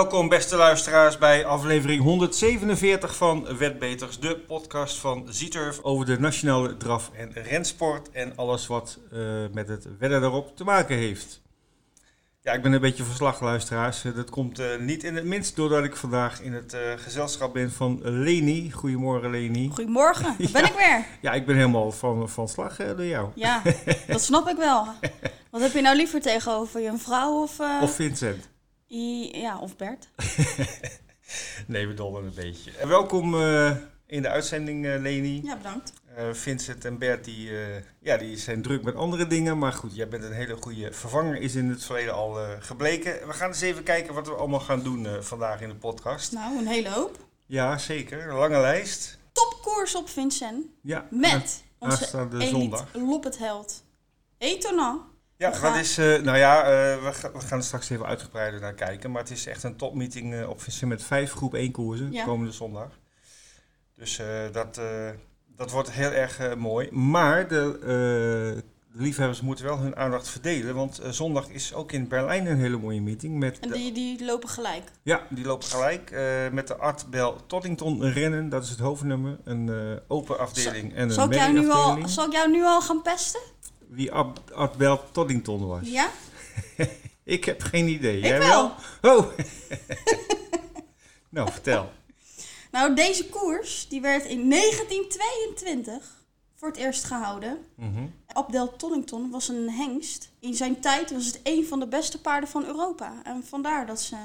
welkom beste luisteraars bij aflevering 147 van Wetbeters, de podcast van Zieturf over de nationale draf- en rensport en alles wat uh, met het wedden daarop te maken heeft. Ja, ik ben een beetje verslag, luisteraars. Dat komt uh, niet in het minst doordat ik vandaag in het uh, gezelschap ben van Leni. Goedemorgen, Leni. Goedemorgen, daar ben ik weer. Ja, ik ben helemaal van, van slag door jou. Ja, dat snap ik wel. Wat heb je nou liever tegenover je, een vrouw of... Of Vincent. Ja, of Bert. nee, we dollen een beetje. Welkom uh, in de uitzending, uh, Leni. Ja, bedankt. Uh, Vincent en Bert die, ja, die zijn druk met andere dingen. Maar goed, jij bent een hele goede vervanger, is in het verleden al gebleken. We gaan eens even kijken wat we allemaal gaan doen vandaag in de podcast. Nou, een hele hoop. Ja, zeker. Een lange lijst. Topkoers op Vincent. Ja. Met onze elite zondag. Loppetheld. Etonal. Ja, wat is, uh, nou ja, uh, we, ga, we, gaan er straks even uitgebreider naar kijken. Maar het is echt een topmeeting uh, op Vincent met vijf groep 1 koersen ja. komende zondag. Dus dat, dat wordt heel erg mooi. Maar de, de, liefhebbers moeten wel hun aandacht verdelen. Want zondag is ook in Berlijn een hele mooie meeting. Met en die, die lopen gelijk? Ja, die lopen gelijk. met de Art Bell Toddington rennen, dat is het hoofdnummer. Een open afdeling zal, en een zal ik, jou nu al, zal ik jou nu al gaan pesten? Wie Art Bell Toddington was. Ja? ik heb geen idee. Ik Jij wel. wel? Oh. nou, vertel. Nou, deze koers die werd in 1922 voor het eerst gehouden. Mm -hmm. Abdel Toddington was een hengst. In zijn tijd was het een van de beste paarden van Europa. En vandaar dat ze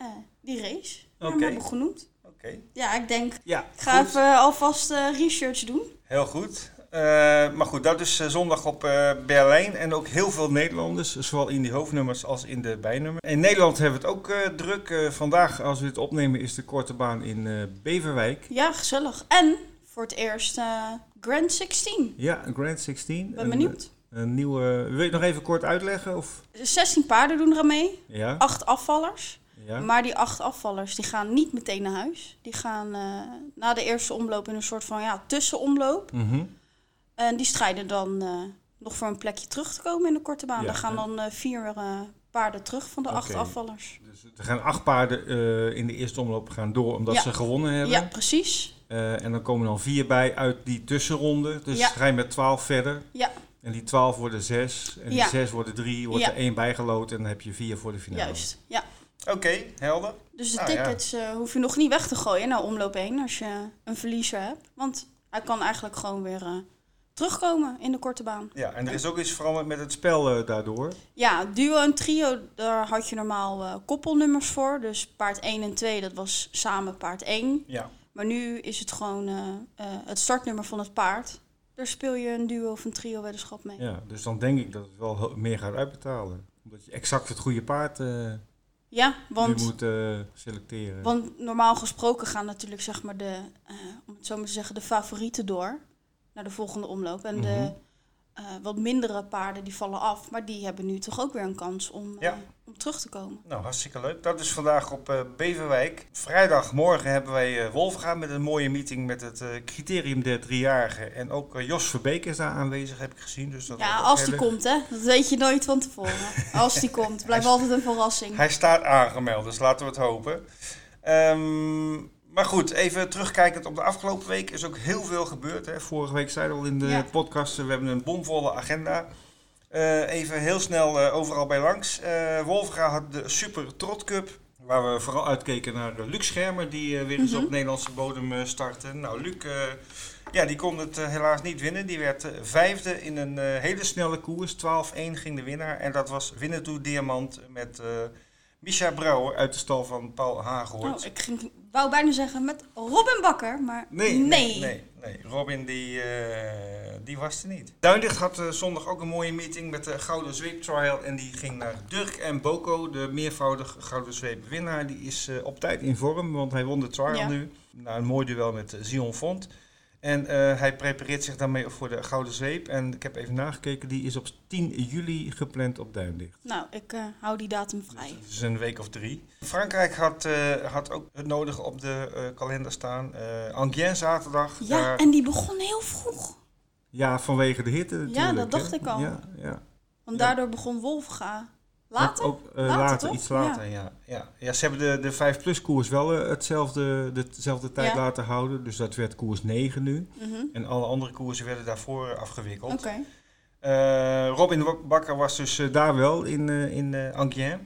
uh, die race okay. hebben genoemd. Oké. Okay. Ja, ik denk, ja, ik ga goed. even alvast uh, research doen. Heel goed. Uh, maar goed, dat is uh, zondag op uh, Berlijn. En ook heel veel Nederlanders, zowel in die hoofdnummers als in de bijnummers. In Nederland hebben we het ook druk. vandaag, als we het opnemen, is de korte baan in Beverwijk. Ja, gezellig. En voor het eerst Grand 16. Ja, Grand 16. Ben benieuwd. Een, een nieuwe. Wil je het nog even kort uitleggen? Of? 16 paarden doen er mee. Ja. 8 afvallers. Ja. Maar die acht afvallers die gaan niet meteen naar huis. Die gaan na de eerste omloop in een soort van ja, tussenomloop. Mm -hmm. En die strijden dan uh, nog voor een plekje terug te komen in de korte baan. Ja, Daar gaan dan uh, vier uh, paarden terug van de acht afvallers. Dus er gaan acht paarden in de eerste omloop gaan door omdat Ja. ze gewonnen hebben. Ja, precies. Eh, en dan komen dan vier bij uit die tussenronde. Dus Ja. ga je met twaalf verder. Ja. En die twaalf worden zes. En die Ja. zes worden drie. Wordt Ja. er één bijgeloot. En dan heb je vier voor de finale. Juist. Ja. Oké, helder. Dus de Ah, ja. tickets eh, hoef je nog niet weg te gooien naar omloop 1 als je een verliezer hebt. Want hij kan eigenlijk gewoon weer eh, terugkomen in de korte baan. Ja, en er is ook iets veranderd met het spel eh, daardoor. Ja, duo en trio, daar had je normaal eh, koppelnummers voor. Dus paard 1 en 2, dat was samen paard 1. Ja. Maar nu is het gewoon eh, het startnummer van het paard. Daar speel je een duo of een trio weddenschap mee. ja. Dus dan denk ik dat het wel meer gaat uitbetalen. Omdat je exact het goede paard Ja, want, moet eh, selecteren. want normaal gesproken gaan natuurlijk zeg maar de, om het zo maar te zeggen, de favorieten door naar de volgende omloop. En Mhm. de eh, wat mindere paarden die vallen af. Maar die hebben nu toch ook weer een kans om, Ja. eh, om terug te komen. Nou, hartstikke leuk. Dat is vandaag op eh, Beverwijk. Vrijdagmorgen hebben wij Wolfga met een mooie meeting met het criterium der driejarigen. En ook Jos Verbeek is daar aanwezig, heb ik gezien. Dus dat Ja, als die leuk. komt hè. Dat weet je nooit van tevoren. Als die komt. Blijft altijd een verrassing. Hij staat aangemeld, dus laten we het hopen. Ehm, maar goed, even terugkijkend op de afgelopen week is ook heel veel gebeurd. Hè. Vorige week zeiden we al in de Ja. podcast, eh, we hebben een bomvolle agenda. Eh, even heel snel eh, overal bij langs. Eh Wolfga had de Super Trot Cup. Waar we vooral uitkeken naar uh, Luc Schermer, die weer eens Mhm. op Nederlandse bodem startte. Nou, Luc, ja, die kon het helaas niet winnen. Die werd vijfde in een hele snelle koers. 12-1 ging de winnaar. En dat was Winnetou Diamant met Misha Brouwer uit de stal van Paul Hagehoort. Oh, ik ging, wou bijna zeggen met Robin Bakker, maar Nee, nee, nee, nee. Robin die, eh, die was er niet. Duinlicht had eh, zondag ook een mooie meeting met de Gouden Zweep Trial. En die ging naar Dirk en Boko, de meervoudig Gouden Zweep winnaar. Die is eh, op tijd in vorm, want hij won de trial Ja. nu. Nou, een mooi duel met Zion Font. En eh, hij prepareert zich daarmee voor de Gouden Zweep. En ik heb even nagekeken, die is op 10 juli gepland op Duinlicht. Nou, ik eh, hou die datum vrij. Dus het is een week of drie. Frankrijk had, eh, had ook het nodige op de kalender staan. Angien zaterdag. Ja, daar- en die begon heel vroeg. Ja, vanwege de hitte natuurlijk. dat dacht hè? ik al. Ja, ja. Want Ja. daardoor begon Wolfga Later? Ook, eh, Later, later, toch? iets later, ja. Ja. ja. ze hebben de, de 5 plus koers wel eh, hetzelfde, de, dezelfde tijd Ja. laten houden. Dus dat werd koers 9 nu. Mhm. En alle andere koersen werden daarvoor afgewikkeld. Oké. Eh, Robin Bakker was dus daar wel in, in Angers.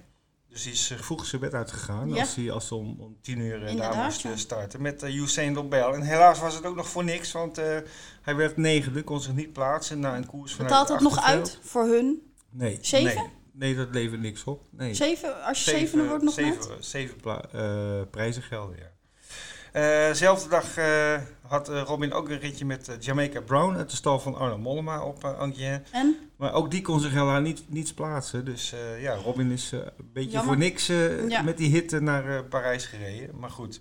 Dus die is uh, vroeg zijn bed uitgegaan Ja. als hij als om, om tien uur daar moest starten met uh, Usain Bolt. En helaas was het ook nog voor niks, want hij werd negende, kon zich niet plaatsen na een koers vanuit Betaalt het nog uit voor hun? Nee. Zeven? Nee, nee, dat levert niks op. Nee. Zeven? Als je zevende wordt nog zeven, net? Zeven eh, prijzen gelden, ja. Eh, zelfde dag eh, had Robin ook een ritje met Jamaica Brown uit de stal van Arno Mollema op uh. En? Maar ook die kon zich helaas niet, niet plaatsen. Dus uh, ja, Robin is uh, een beetje Jammer. voor niks uh, Ja. met die hitte naar uh, Parijs gereden. Maar goed.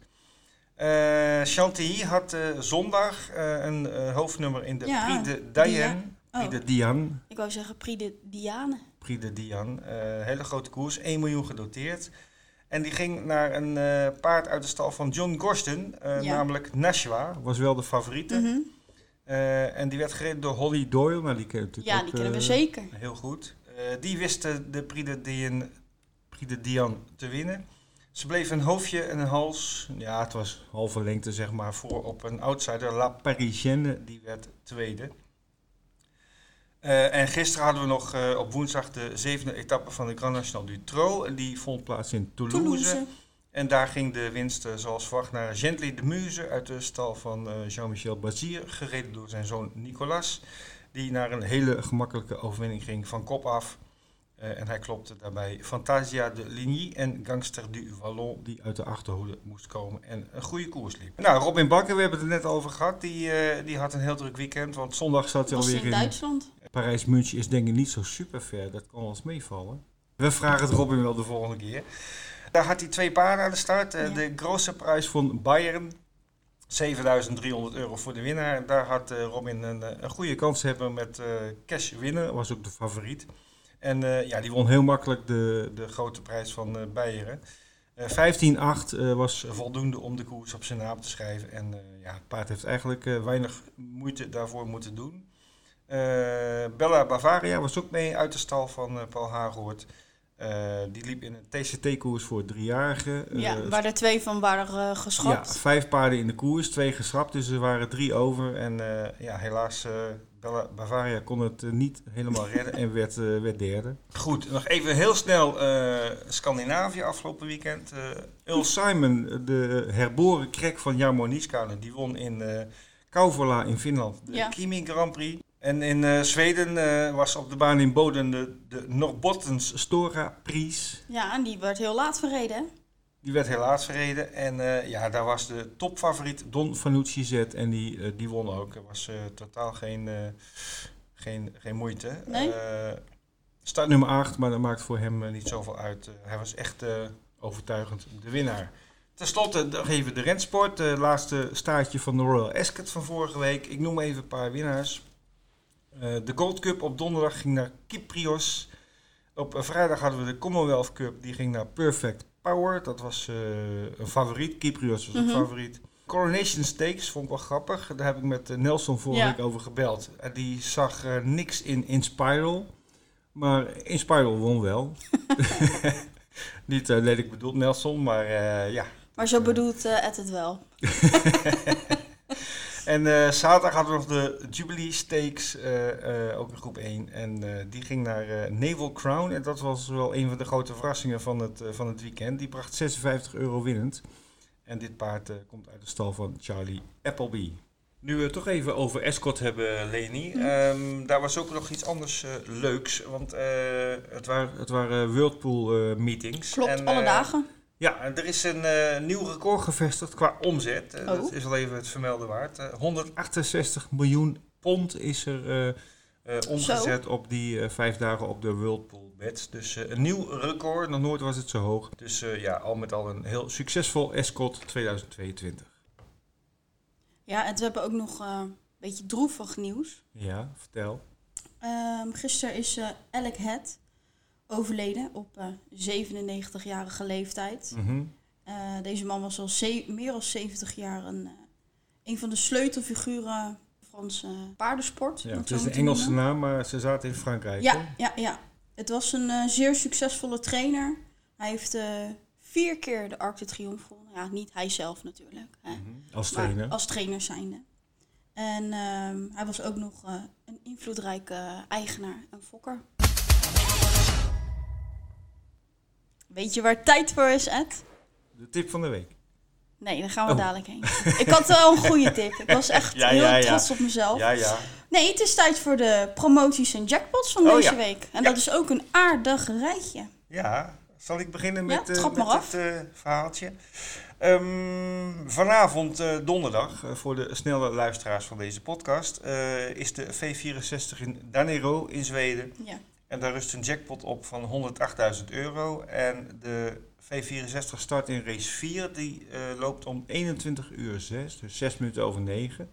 Uh, Chantilly had zondag een hoofdnummer in de Ja, Prix de Diane. Prix oh. de Diane. Ik wou zeggen Prix de Diane. Prix de Diane. Uh, hele grote koers, 1 miljoen gedoteerd. En die ging naar een uh, paard uit de stal van John Gorston, uh, Ja. namelijk Nashua. Was wel de favoriete. Mhm. Uh, en die werd gereden door Holly Doyle. Nou, die kennen we natuurlijk Ja, ook, die kennen we zeker. Heel goed. Die wisten de Prix de, Diane, Prix de Diane te winnen. Ze bleef een hoofdje en een hals. Ja, het was halve lengte zeg maar voor op een outsider. La Parisienne, die werd tweede. Uh, en gisteren hadden we nog uh, op woensdag de zevende etappe van de Grand National du Trot. Die vond plaats in Toulouse. Toulouse. En daar ging de winst uh, zoals verwacht naar Gently de Muze uit de stal van Jean-Michel Bazir. Gereden door zijn zoon Nicolas. Die naar een hele gemakkelijke overwinning ging van kop af. En hij klopte daarbij Fantasia de Ligny en Gangster du Vallon, die uit de achterhoede moest komen en een goede koers liep. Nou, Robin Bakker, we hebben het er net over gehad, die, die had een heel druk weekend, want zondag zat hij Was alweer in Duitsland. Parijs-München is denk ik niet zo super ver, dat kan wel eens meevallen. We vragen het Robin wel de volgende keer. Daar had hij twee paarden aan de start. Ja. De grootste prijs van Bayern, 7300 euro voor de winnaar. En daar had uh, Robin een, uh, een goede kans hebben met uh, cash winnen, was ook de favoriet. En uh, ja, die won heel makkelijk de, de grote prijs van uh, Beieren. Uh, 15-8 was voldoende om de koers op zijn naam te schrijven. En ja, het paard heeft eigenlijk weinig moeite daarvoor moeten doen. Uh, Bella Bavaria was ook mee uit de stal van uh, Paul Hagoort. Uh, die liep in een TCT-koers voor driejarigen. Ja, waar er twee van waren uh, Ja, geschrapt. vijf paarden in de koers, twee geschrapt, dus er waren drie over. En uh, ja, helaas, uh, Bella Bavaria kon het uh, niet helemaal redden en werd, uh, werd derde. Goed, nog even heel snel uh, Scandinavië afgelopen weekend. Uh, Earl Simon, de herboren krek van Jarmo Niskanen, die won in uh, Kauvola in Finland de Ja. Kimi Grand Prix. En in uh, Zweden uh, was op de baan in Boden de, de Norrbottens Stora Prijs. Ja, en die werd heel laat verreden. Die werd helaas verreden. En uh, ja, daar was de topfavoriet Don Fanucci zet. En die, die won ook. Er was totaal geen, geen, geen moeite. Nee? start nummer 8, maar dat maakt voor hem niet zoveel uit. hij was echt overtuigend de winnaar. Ten slotte nog even de rensport. Het laatste staartje van de Royal Ascot van vorige week. Ik noem even een paar winnaars. De Gold Cup op donderdag ging naar Kyprios. Op vrijdag hadden we de Commonwealth Cup. Die ging naar Perfect Power. Dat was uh, een favoriet. Kyprios was Mhm. een favoriet. Coronation Stakes vond ik wel grappig. Daar heb ik met Nelson vorige Ja. week over gebeld. Uh, die zag uh, niks in Inspiral. Maar Inspiral won wel. Niet uh, lelijk bedoeld Nelson, maar uh, ja. Maar zo bedoelt eh, Ed het wel. En uh, zaterdag hadden we nog de Jubilee Stakes, uh, uh, ook in groep 1. En uh, die ging naar uh, Naval Crown. En dat was wel een van de grote verrassingen van het, uh, van het weekend. Die bracht 56 euro winnend. En dit paard uh, komt uit de stal van Charlie Appleby. Nu we het toch even over Escort hebben, Leni. Mhm. Um, daar was ook nog iets anders uh, leuks. Want uh, het, waren, het waren Whirlpool uh, meetings. Klopt, en, alle uh, dagen. Ja, en er is een uh, nieuw record gevestigd qua omzet. Uh, Oh. Dat is wel even het vermelden waard. Uh, 168 miljoen pond is er uh, uh, omgezet op die uh, vijf dagen op de Whirlpool bets. Dus uh, een nieuw record. Nog nooit was het zo hoog. Dus uh, ja, al met al een heel succesvol Escort 2022. Ja, en we hebben ook nog eh, een beetje droevig nieuws. Ja, vertel. Ehm gisteren is eh Alec Head overleden op eh 97-jarige leeftijd. Mhm. Eh, deze man was al meer dan 70 jaar een, eh, een van de sleutelfiguren van Franse paardensport. Ja, het is een Engelse noemen. naam, maar ze zaten in Frankrijk. Ja, hè? ja, ja. Het was een zeer succesvolle trainer. Hij heeft vier keer de Arc de Triomphe gewonnen. Ja, niet hij zelf natuurlijk. Hè. Mhm. Als trainer. als trainer zijnde. En ehm, hij was ook nog een invloedrijke eigenaar, een fokker. Weet je waar tijd voor is, Ed? De tip van de week. Nee, daar gaan we Oh. dadelijk heen. Ik had wel een goede tip. Ik was echt Ja, heel ja, ja. trots op mezelf. Ja, ja. Nee, het is tijd voor de promoties en jackpots van Oh, deze ja. week. En Ja. dat is ook een aardig rijtje. Ja, zal ik beginnen met, eh, trap met maar af. het eh, verhaaltje? Ehm, vanavond, eh, donderdag, eh, voor de snelle luisteraars van deze podcast, eh, is de V64 in Danero in Zweden. Ja. En daar rust een jackpot op van 108.000 euro. En de V64 start in race 4, die eh, loopt om 21 uur 6, dus 6 minuten over 9.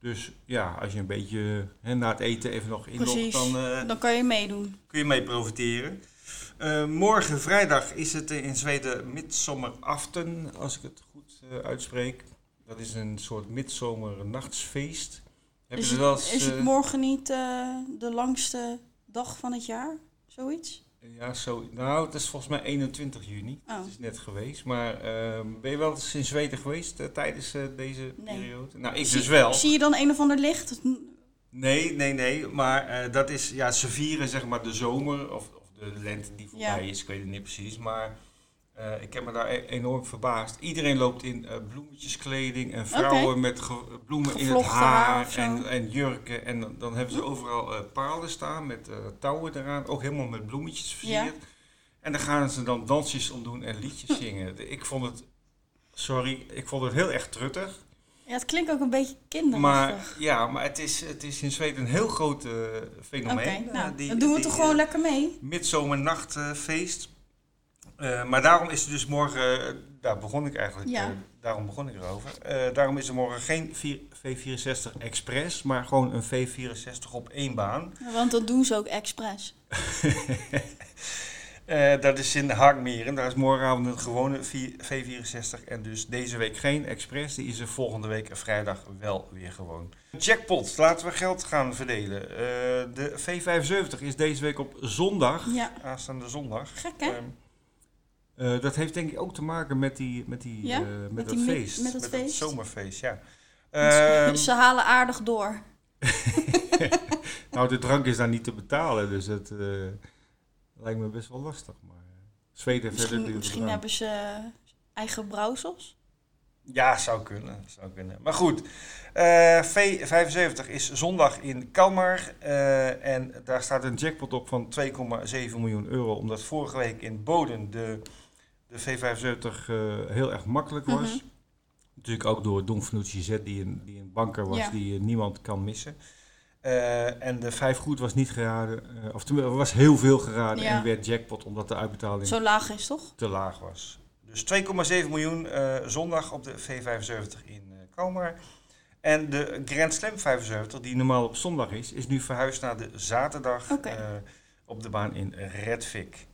Dus ja, als je een beetje hè, na het eten even nog inlogt, dan eh, Dan kan je meedoen. kun je mee profiteren. Eh, morgen vrijdag is het in Zweden Midsommeraften, als ik het goed uitspreek. Dat is een soort midzomernachtsfeest. Heb Is je het, wel eens, is het morgen niet de langste dag van het jaar? Zoiets? Ja, zo, nou, het is volgens mij 21 juni. Oh. Het is net geweest. Maar ehm, ben je wel eens in Zweden geweest eh, tijdens eh, deze Nee. periode? Nou, ik Zie- dus wel. Zie je dan een of ander licht? Nee, nee, nee. Maar eh, dat is, ja, ze vieren zeg maar de zomer of, of de lente die voorbij Ja. is. Ik weet het niet precies. Maar eh, ik heb me daar e- enorm verbaasd. Iedereen loopt in eh, bloemetjeskleding en vrouwen met ge- bloemen in het haar en, en jurken. En dan, dan hebben ze overal eh palen staan met touwen eraan. Ook helemaal met bloemetjes versierd. En dan gaan ze dan dansjes omdoen en liedjes zingen. Ik vond het, sorry, ik vond het heel erg truttig. Ja, het klinkt ook een beetje kinderachtig. Maar ja, maar het is, het is in Zweden een heel groot eh, Oké, fenomeen. nou, die- dan doen we die, toch gewoon lekker mee. Midzomernachtfeest. Eh, maar daarom is er dus morgen, eh, daar begon ik eigenlijk, Ja. eh, daarom begon ik erover. Daarom is er morgen geen vier- V64 Express, maar gewoon een V64 op één baan. Want dat doen ze ook expres. Dat is in Haagmeren. Daar is morgenavond een gewone V- V64 en dus deze week geen Express. Die is er volgende week vrijdag wel weer gewoon. Jackpot, laten we geld gaan verdelen. De V75 is deze week op zondag, Ja, aanstaande zondag. gek hè? Ehm, eh, dat heeft denk ik ook te maken met, die, met, die, Ja? eh, met, Met dat die feest. met dat feest? zomerfeest, ja. Ehm, ze halen aardig door. nou, de drank is daar niet te betalen, dus het eh, lijkt me best wel lastig. Maar eh, Zweden heeft verder Misschien, misschien drank. hebben ze eigen brouwsels. Ja, zou kunnen, zou kunnen. Maar goed, eh, V75 is zondag in Kalmar. eh, en daar staat een jackpot op van 2,7 miljoen euro. Omdat vorige week in Boden de, de V75 eh, heel erg makkelijk was. Mhm. Natuurlijk ook door Don Fanucci Z, die een, die een banker was Ja. die eh, niemand kan missen. Eh, en de vijf goed was niet geraden. eh, of er was heel veel geraden Ja. en werd jackpot omdat de uitbetaling Zo laag is toch? te laag was. Dus 2,7 miljoen zondag op de V75 in Kalmar. En de Grand Slam 75, die normaal op zondag is, is nu verhuisd naar de zaterdag op de baan in Redvik.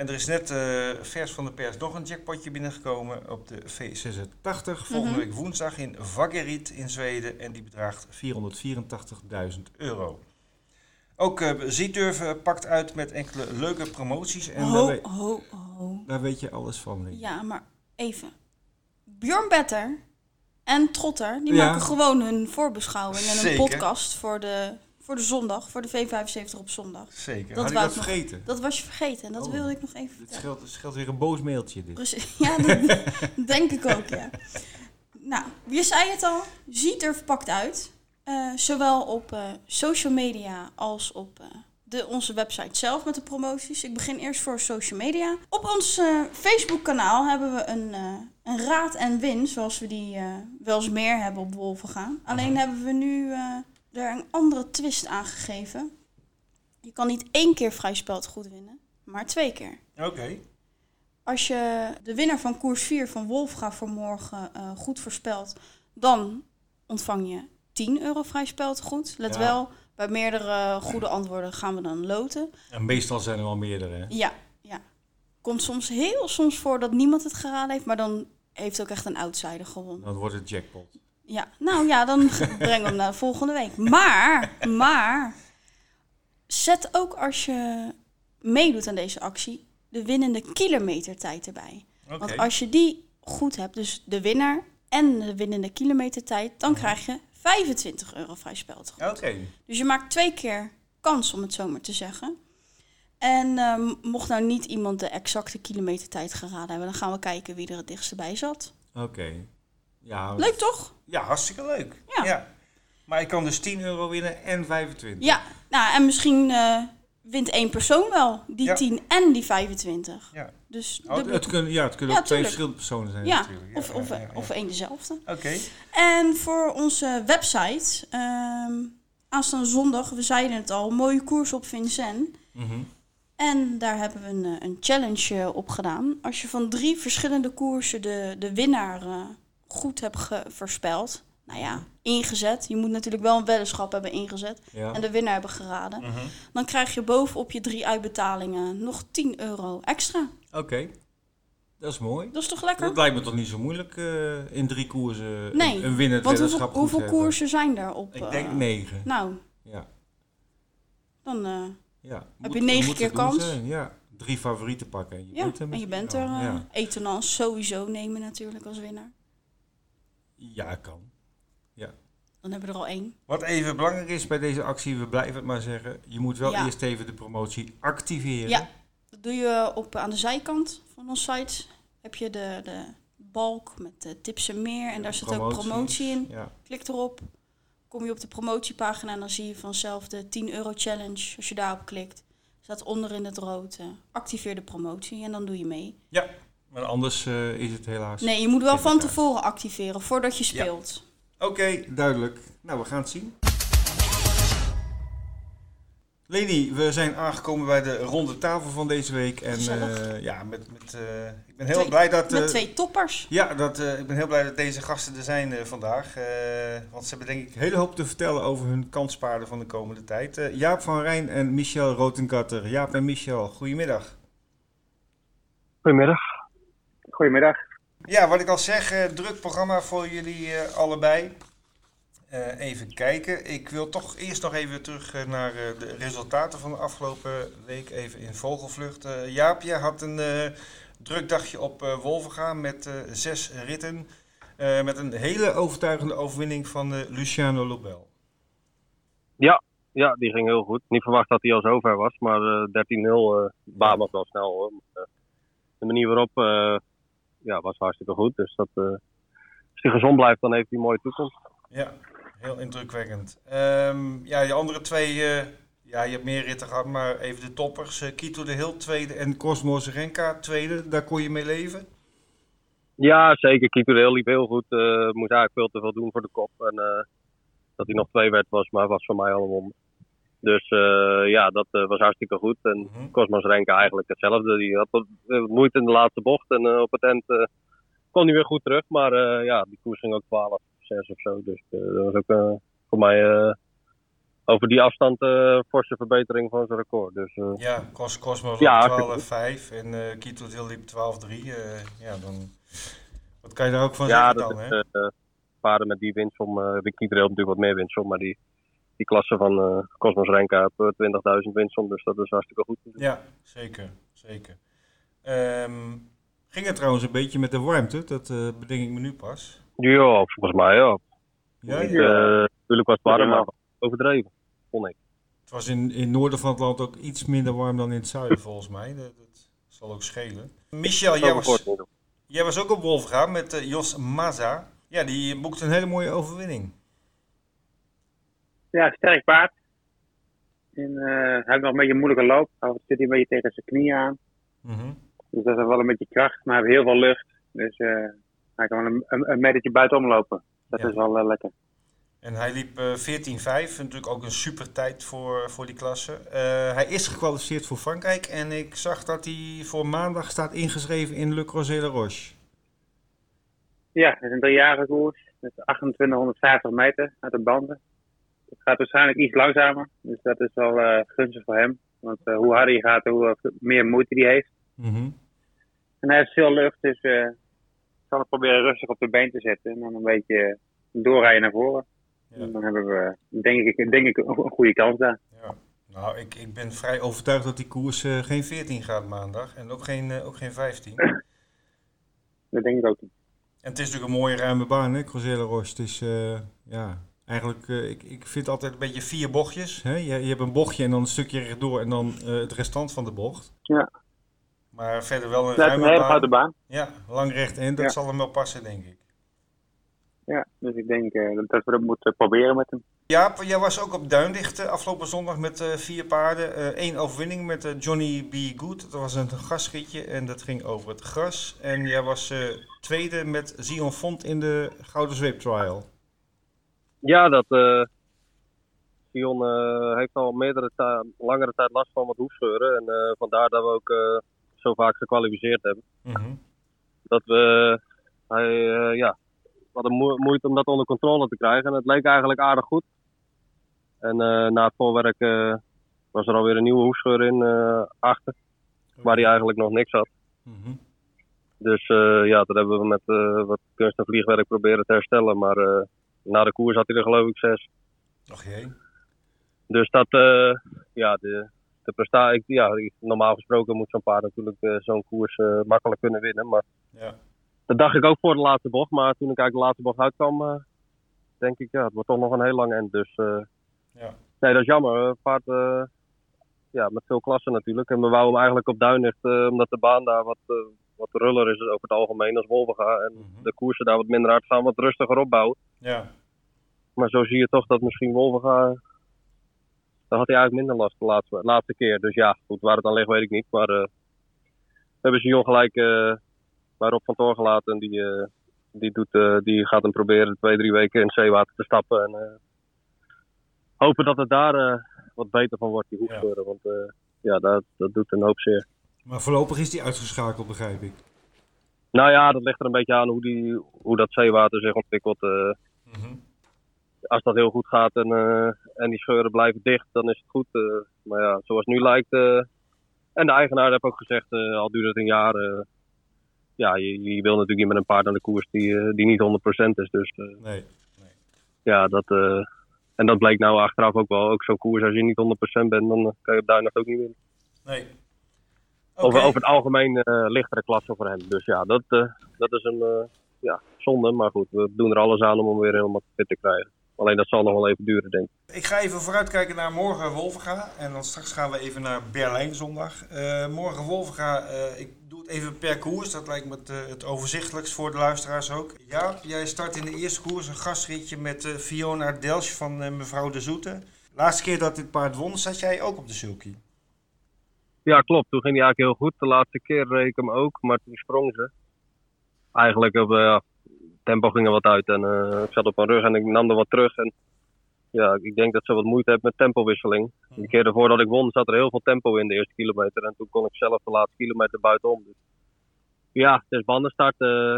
En er is net eh, vers van de pers nog een jackpotje binnengekomen op de V86. Volgende Mhm. week woensdag in Vaggeryd in Zweden. En die bedraagt 484.000 euro. Ook uh, Zieturf pakt uit met enkele leuke promoties. En daar Ho, ho. daar weet je alles van. Ja, maar even. Bjorn Better en Trotter, die Ja. maken gewoon hun voorbeschouwing en een podcast voor de, voor de zondag, voor de V75 op zondag. Zeker. Dat Had ik wou dat nog- vergeten? Dat was je vergeten en dat Oh. wilde ik nog even Dit vertellen. scheelt, scheelt weer een boos mailtje. Dit. Precies. Ja, dat denk ik ook, ja. Nou, je zei het al, Zieturf pakt uit. Eh, zowel op eh, social media als op eh, de, onze website zelf met de promoties. Ik begin eerst voor social media. Op ons eh, Facebook kanaal hebben we een, eh, een raad en win, zoals we die eh, wel eens meer hebben op Wolven gaan. Alleen hebben we nu eh, er een andere twist aangegeven. Je kan niet één keer vrij spel goed winnen, maar twee keer. Oké. Als je de winnaar van koers 4 van Wolfga voor morgen eh, goed voorspelt, dan ontvang je 10 euro vrij speltegoed. Let Ja. wel, bij meerdere goede antwoorden gaan we dan loten. En meestal zijn er wel meerdere. Hè? Ja, ja. Komt soms heel soms voor dat niemand het geraden heeft, maar dan heeft ook echt een outsider gewonnen. Dan wordt het jackpot. Ja, nou ja, dan brengen we hem naar volgende week. Maar, maar, zet ook als je meedoet aan deze actie, de winnende kilometertijd erbij. Want als je die goed hebt, dus de winnaar en de winnende kilometertijd, dan krijg je 25 euro vrij speltegoed. Oké. Dus je maakt twee keer kans, om het zo maar te zeggen. En ehm, mocht nou niet iemand de exacte kilometertijd geraden hebben, dan gaan we kijken wie er het dichtst bij zat. Oké. Ja, Leuk toch? ja, hartstikke leuk. Ja. Maar ik kan dus 10 euro winnen en 25. Ja, nou en misschien eh, wint één persoon wel die Ja. 10 en die 25. Ja. Dus Oh, het, kunnen, ja, het kunnen ook twee verschillende personen zijn ja, natuurlijk. of, of, of één dezelfde. Oké. En voor onze website, ehm aanstaande zondag, we zeiden het al, mooie koers op Vincent. Mhm. En daar hebben we een, eh, een challenge eh, op gedaan. Als je van drie verschillende koersen de, de winnaar eh, goed hebt ge- voorspeld, nou ja, ingezet. Je moet natuurlijk wel een weddenschap hebben ingezet Ja. en de winnaar hebben geraden. Mhm. Dan krijg je bovenop je drie uitbetalingen nog 10 euro extra. Oké. Dat is mooi. Dat is toch lekker? Dat lijkt me toch niet zo moeilijk eh, in drie koersen Nee, een, een winnend Want hoeveel, hoeveel koersen zijn er op? Ik eh, denk negen. Nou, Ja. dan eh, ja. Heb je negen keer kans? zijn, Ja. Drie favorieten pakken en je ja, bent er en je bent er. eh ja. sowieso nemen natuurlijk als winnaar. Ja, kan. Dan hebben we er al één. Wat even belangrijk is bij deze actie, we blijven het maar zeggen. Je moet wel Ja. eerst even de promotie activeren. Ja, dat doe je op, aan de zijkant van onze site. Heb je de, de balk met de tips en meer. En daar zit ook promotie in. Ja. Klik erop. Kom je op de promotiepagina en dan zie je vanzelf de 10 euro challenge. Als je daarop klikt, staat onder in het rood. eh, activeer de promotie en dan doe je mee. ja. Maar anders eh, is het helaas. Nee, je moet wel van tevoren activeren voordat je Ja. speelt. Oké, duidelijk. Nou, we gaan het zien. Leni, we zijn aangekomen bij de ronde tafel van deze week. En eh, ja, met, met, eh, ik ben heel Twee- blij dat... Met twee toppers. Ja, dat, eh, ik ben heel blij dat deze gasten er zijn vandaag. eh, want ze hebben denk ik een hele hoop te vertellen over hun kanspaarden van de komende tijd. Eh, Jaap van Rijn en Michel Rotenkatter. Jaap en Michel, goedemiddag. Goedemiddag. Goedemiddag. Ja, wat ik al zeg, eh, druk programma voor jullie eh, allebei. Eh, even kijken. Ik wil toch eerst nog even terug naar eh, de resultaten van de afgelopen week. Even in vogelvlucht. Eh, Jaap, jij had een eh, druk dagje op eh Wolvenga met eh, zes ritten. Eh, met een hele overtuigende overwinning van eh, Luciano Lobel. Ja, die ging heel goed. Niet verwacht dat hij al zo ver was, maar eh 13-0 eh baan was wel snel hoor. Maar, de manier waarop eh, ja, was hartstikke goed. Dus dat, eh, als hij gezond blijft, dan heeft hij een mooie toekomst. Ja, heel indrukwekkend. Ehm, ja, je andere twee, eh, ja, je hebt meer ritten gehad, maar even de toppers. Eh, Kito de Hill tweede en Cosmos Renka tweede. Daar kon je mee leven. Ja, zeker. Kito de Heel liep heel goed. moest eigenlijk veel te veel doen voor de kop. En dat hij nog twee werd was, maar was voor mij al een wonder. Dus eh, ja, dat eh, was hartstikke goed. En Mhm. Cosmos Renke eigenlijk hetzelfde. Die had wat eh, moeite in de laatste bocht. En op het eind kwam hij weer goed terug. Maar ja, die koers ging ook 12, 6 of zo. Dus dat was ook voor mij over die afstand eh forse verbetering van zijn record. Dus Ja, Cos Cosmos Ja, op hartstikke 12-5 en eh Kito liep 12-3. Eh, ja, dan... Wat kan je daar ook van ja, zeggen dan, is hè? paarden met die winstsom. eh Rick Kietreel natuurlijk wat meer winstsom. Maar die, die klasse van eh Cosmos heeft eh, 20.000 winstsom. Dus dat is hartstikke goed. Ja, zeker, zeker. Ehm, ging het trouwens een beetje met de warmte? Dat eh, bedenk ik me nu pas. Ja, volgens mij ja. Ja, eh, natuurlijk was het warm, maar overdreven. Vond ik. Het was in, in het noorden van het land ook iets minder warm dan in het zuiden, volgens mij. Dat, dat zal ook schelen. Michel, jij was, jij was ook op Wolfga met eh, Jos Maza. Ja, die boekte een hele mooie overwinning. Ja, sterk paard. En, eh, hij heeft nog een beetje een moeilijke loop. Hij zit hij een beetje tegen zijn knieën aan. Mhm. Dus dat is wel een beetje kracht, maar hij heeft heel veel lucht. Dus eh, hij kan wel een, een, een metertje buitenom lopen. Dat Ja. is wel eh, lekker. En hij liep eh 14-5, natuurlijk ook een super tijd voor, voor die klasse. Hij is gekwalificeerd voor Frankrijk en ik zag dat hij voor maandag staat ingeschreven in Le Creuset de Roche. Ja, het is een driejarige koers. Met 2850 meter uit de banden. Het gaat waarschijnlijk iets langzamer. Dus dat is wel eh, gunstig voor hem. Want eh, hoe harder hij gaat, hoe eh, meer moeite hij heeft. Mhm. En hij heeft veel lucht, dus ik zal het proberen rustig op de been te zetten. En dan een beetje doorrijden naar voren. Ja. En dan hebben we, denk ik, denk ik een go- een goede kans daar. Ja. Nou, ik, ik ben vrij overtuigd dat die koers geen 14 gaat maandag. En ook geen, ook geen 15. En Dat denk ik ook niet. het is natuurlijk een mooie ruime baan, hè, Crozelle. Het is, ja, eigenlijk, eh, ik, ik vind altijd een beetje vier bochtjes. Hè? Je, je hebt een bochtje en dan een stukje rechtdoor en dan eh, het restant van de bocht. Ja. Maar verder wel een Dat is een ruime hele baan. Ja, lang recht en dat Ja. zal hem wel passen, denk ik. Ja, dus ik denk eh, dat we dat moeten proberen met hem. Jaap, jij was ook op Duindicht afgelopen zondag met vier paarden. Eén overwinning met Johnny B. Good. Dat was een gasritje en dat ging over het gras. En jij was tweede met Zion Font in de Gouden Zweep Trial. Ja, dat. eh Sion eh, heeft al meerdere ta- langere tijd last van wat hoefscheuren. En eh, vandaar dat we ook zo vaak gekwalificeerd hebben. Mhm. Dat we. Hij, ja, hadden moe- moeite om dat onder controle te krijgen. En het leek eigenlijk aardig goed. En na het voorwerk was er alweer een nieuwe hoefscheur in achter. Waar hij eigenlijk nog niks had. Mhm. Dus ja, dat hebben we met wat kunst en vliegwerk proberen te herstellen. Maar na de koers had hij er geloof ik zes. Och jee. Dus dat, eh, ja, de, de prestatie. Ja, normaal gesproken moet zo'n paard natuurlijk eh, zo'n koers eh, makkelijk kunnen winnen. Maar Ja. dat dacht ik ook voor de laatste bocht. Maar toen ik eigenlijk de laatste bocht uitkwam, denk ik, ja, het wordt toch nog een heel lang end. Dus Ja. nee, dat is jammer. Paard ja, met veel klasse natuurlijk. En we wouden hem eigenlijk op Duinlicht, eh, omdat de baan daar wat, wat ruller is over het algemeen als Wolvenga. En Mhm. de koersen daar wat minder hard gaan, wat rustiger opbouwen. Ja. Maar zo zie je toch dat misschien Wolvenga. Daar had hij eigenlijk minder last de laatste, laatste keer. Dus ja, goed, waar het aan ligt weet ik niet. Maar eh, we hebben Sion gelijk eh bij Rob van Toor gelaten. En die, eh, die, doet, die gaat hem proberen twee, drie weken in het zeewater te stappen. En hopen dat het daar wat beter van wordt, die hoefscheuren. Want ja, dat, dat doet een hoop zeer. Maar voorlopig is die uitgeschakeld, begrijp ik. Nou ja, dat ligt er een beetje aan hoe, die, hoe dat zeewater zich ontwikkelt. eh. Mhm. als dat heel goed gaat en, eh, en die scheuren blijven dicht, dan is het goed. eh. maar ja, zoals het nu lijkt. en de eigenaar heeft ook gezegd, al duurt het een jaar. ja, je, je wil natuurlijk niet met een paard aan de koers die, die niet 100% is. Dus eh, Nee. ja, dat. en dat bleek nou achteraf ook wel. Ook zo'n koers, als je niet 100% bent, dan kan je op Duinlicht ook niet winnen. Nee. Over, over het algemeen eh, lichtere klasse voor hem. Dus ja, dat, eh, dat is een eh, ja, zonde. Maar goed, we doen er alles aan om hem weer helemaal fit te krijgen. Alleen dat zal nog wel even duren, denk ik. Ik ga even vooruitkijken naar morgen Wolvenga. En dan straks gaan we even naar Berlijn zondag. Morgen Wolvenga, ik doe het even per koers. Dat lijkt me het, het overzichtelijkst voor de luisteraars ook. Ja, jij start in de eerste koers een gastritje met Fiona Delsch van mevrouw De Zoete. Laatste keer dat dit paard won, zat jij ook op de sulky. Ja, klopt. Toen ging hij eigenlijk heel goed. De laatste keer reed ik hem ook, maar toen sprong ze. Eigenlijk op eh, tempo ging er wat uit en eh, ik zat op mijn rug en ik nam er wat terug. En ja, ik denk dat ze wat moeite heeft met tempowisseling. De keer ervoor dat ik won zat er heel veel tempo in de eerste kilometer en toen kon ik zelf de laatste kilometer buitenom. Dus ja, het is bandenstart. eh,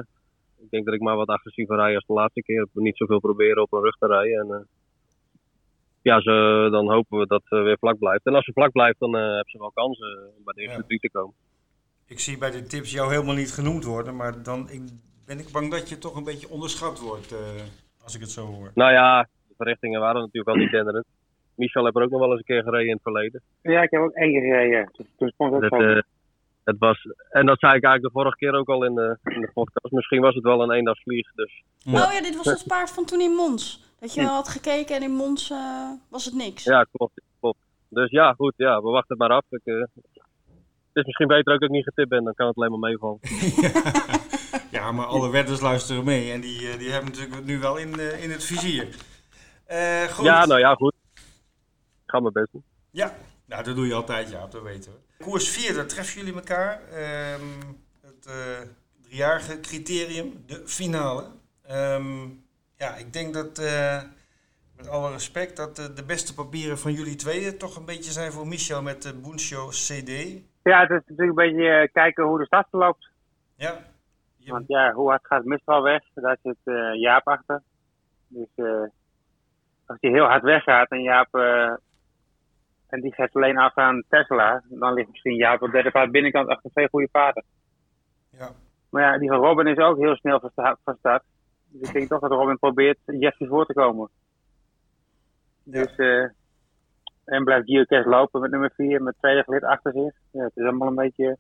ik denk dat ik maar wat agressiever rij als de laatste keer. Niet zoveel proberen op mijn rug te rijden. En, eh, ja, ze, dan hopen we dat ze weer vlak blijft. En als ze vlak blijft, dan eh hebben ze wel kansen om bij de eerste Ja. drie te komen. Ik zie bij de tips jou helemaal niet genoemd worden, maar dan ik, ben ik bang dat je toch een beetje onderschat wordt, eh, als ik het zo hoor. Nou ja, de verrichtingen waren natuurlijk wel niet denderend. Michel heeft er ook nog wel eens een keer gereden in het verleden. Ja, ik heb ook één keer gereden. Toen, het ook eh, was, en dat zei ik eigenlijk de vorige keer ook al in de, in de podcast. Misschien was het wel een eendagsvlieg. Dus Ja. Oh ja, dit was het paard van toen in Mons. Dat je had gekeken en in Mons eh, was het niks. ja, klopt. klopt. Dus ja, goed. Ja, we wachten het maar af. Ik, eh, het is misschien beter ook dat ik niet getipt ben. Dan kan het alleen maar meevallen. Ja, maar alle wedders luisteren mee en die, eh, die hebben natuurlijk nu wel in, eh, in het vizier. Eh, goed. Ja, nou ja, goed. Ik ga mijn best doen. Ja, nou, dat doe je altijd, ja, dat weten we. Koers 4, daar treffen jullie elkaar. Ehm, het eh, driejarige criterium, de finale. Ehm, ja, ik denk dat, eh, met alle respect, dat eh, de beste papieren van jullie tweeën toch een beetje zijn voor Michel met de Boenshow CD. Ja, het is natuurlijk een beetje eh, kijken hoe de stad verloopt. Ja, je- Want ja, hoe hard gaat Mistral weg? Daar zit Jaap achter. Dus als hij heel hard weggaat en Jaap... en die geeft alleen af aan Tesla, dan ligt misschien Jaap op derde paard binnenkant achter twee goede paarden. ja. Maar ja, die van Robin is ook heel snel van start. Dus ik denk toch dat Robin probeert Jeffy voor te komen. Dus eh, En blijft Geocache lopen met nummer 4 met tweede gelid achter zich. Ja, het is allemaal een beetje...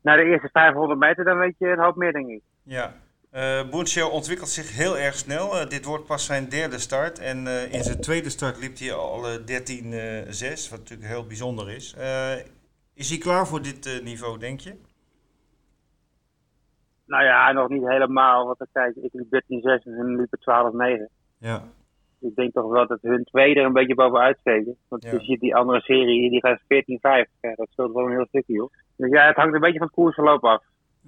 Na de eerste 500 meter dan weet je een hoop meer, denk ik. Ja. Uh, ontwikkelt zich heel erg snel. Uh, dit wordt pas zijn derde start. En uh, in zijn tweede start liep hij al 13-6, wat natuurlijk heel bijzonder is. is hij klaar voor dit niveau, denk je? Nou ja, nog niet helemaal. Want kijk, ik liep 13-6 en liepen 12-9. Ja. Ik denk toch wel dat hun tweede er een beetje bovenuit steken. Want ja. je ziet die andere serie, die gaat 14-5. Ja, dat scheelt gewoon een heel stukje op. Dus ja, het hangt een beetje van het koersverloop af.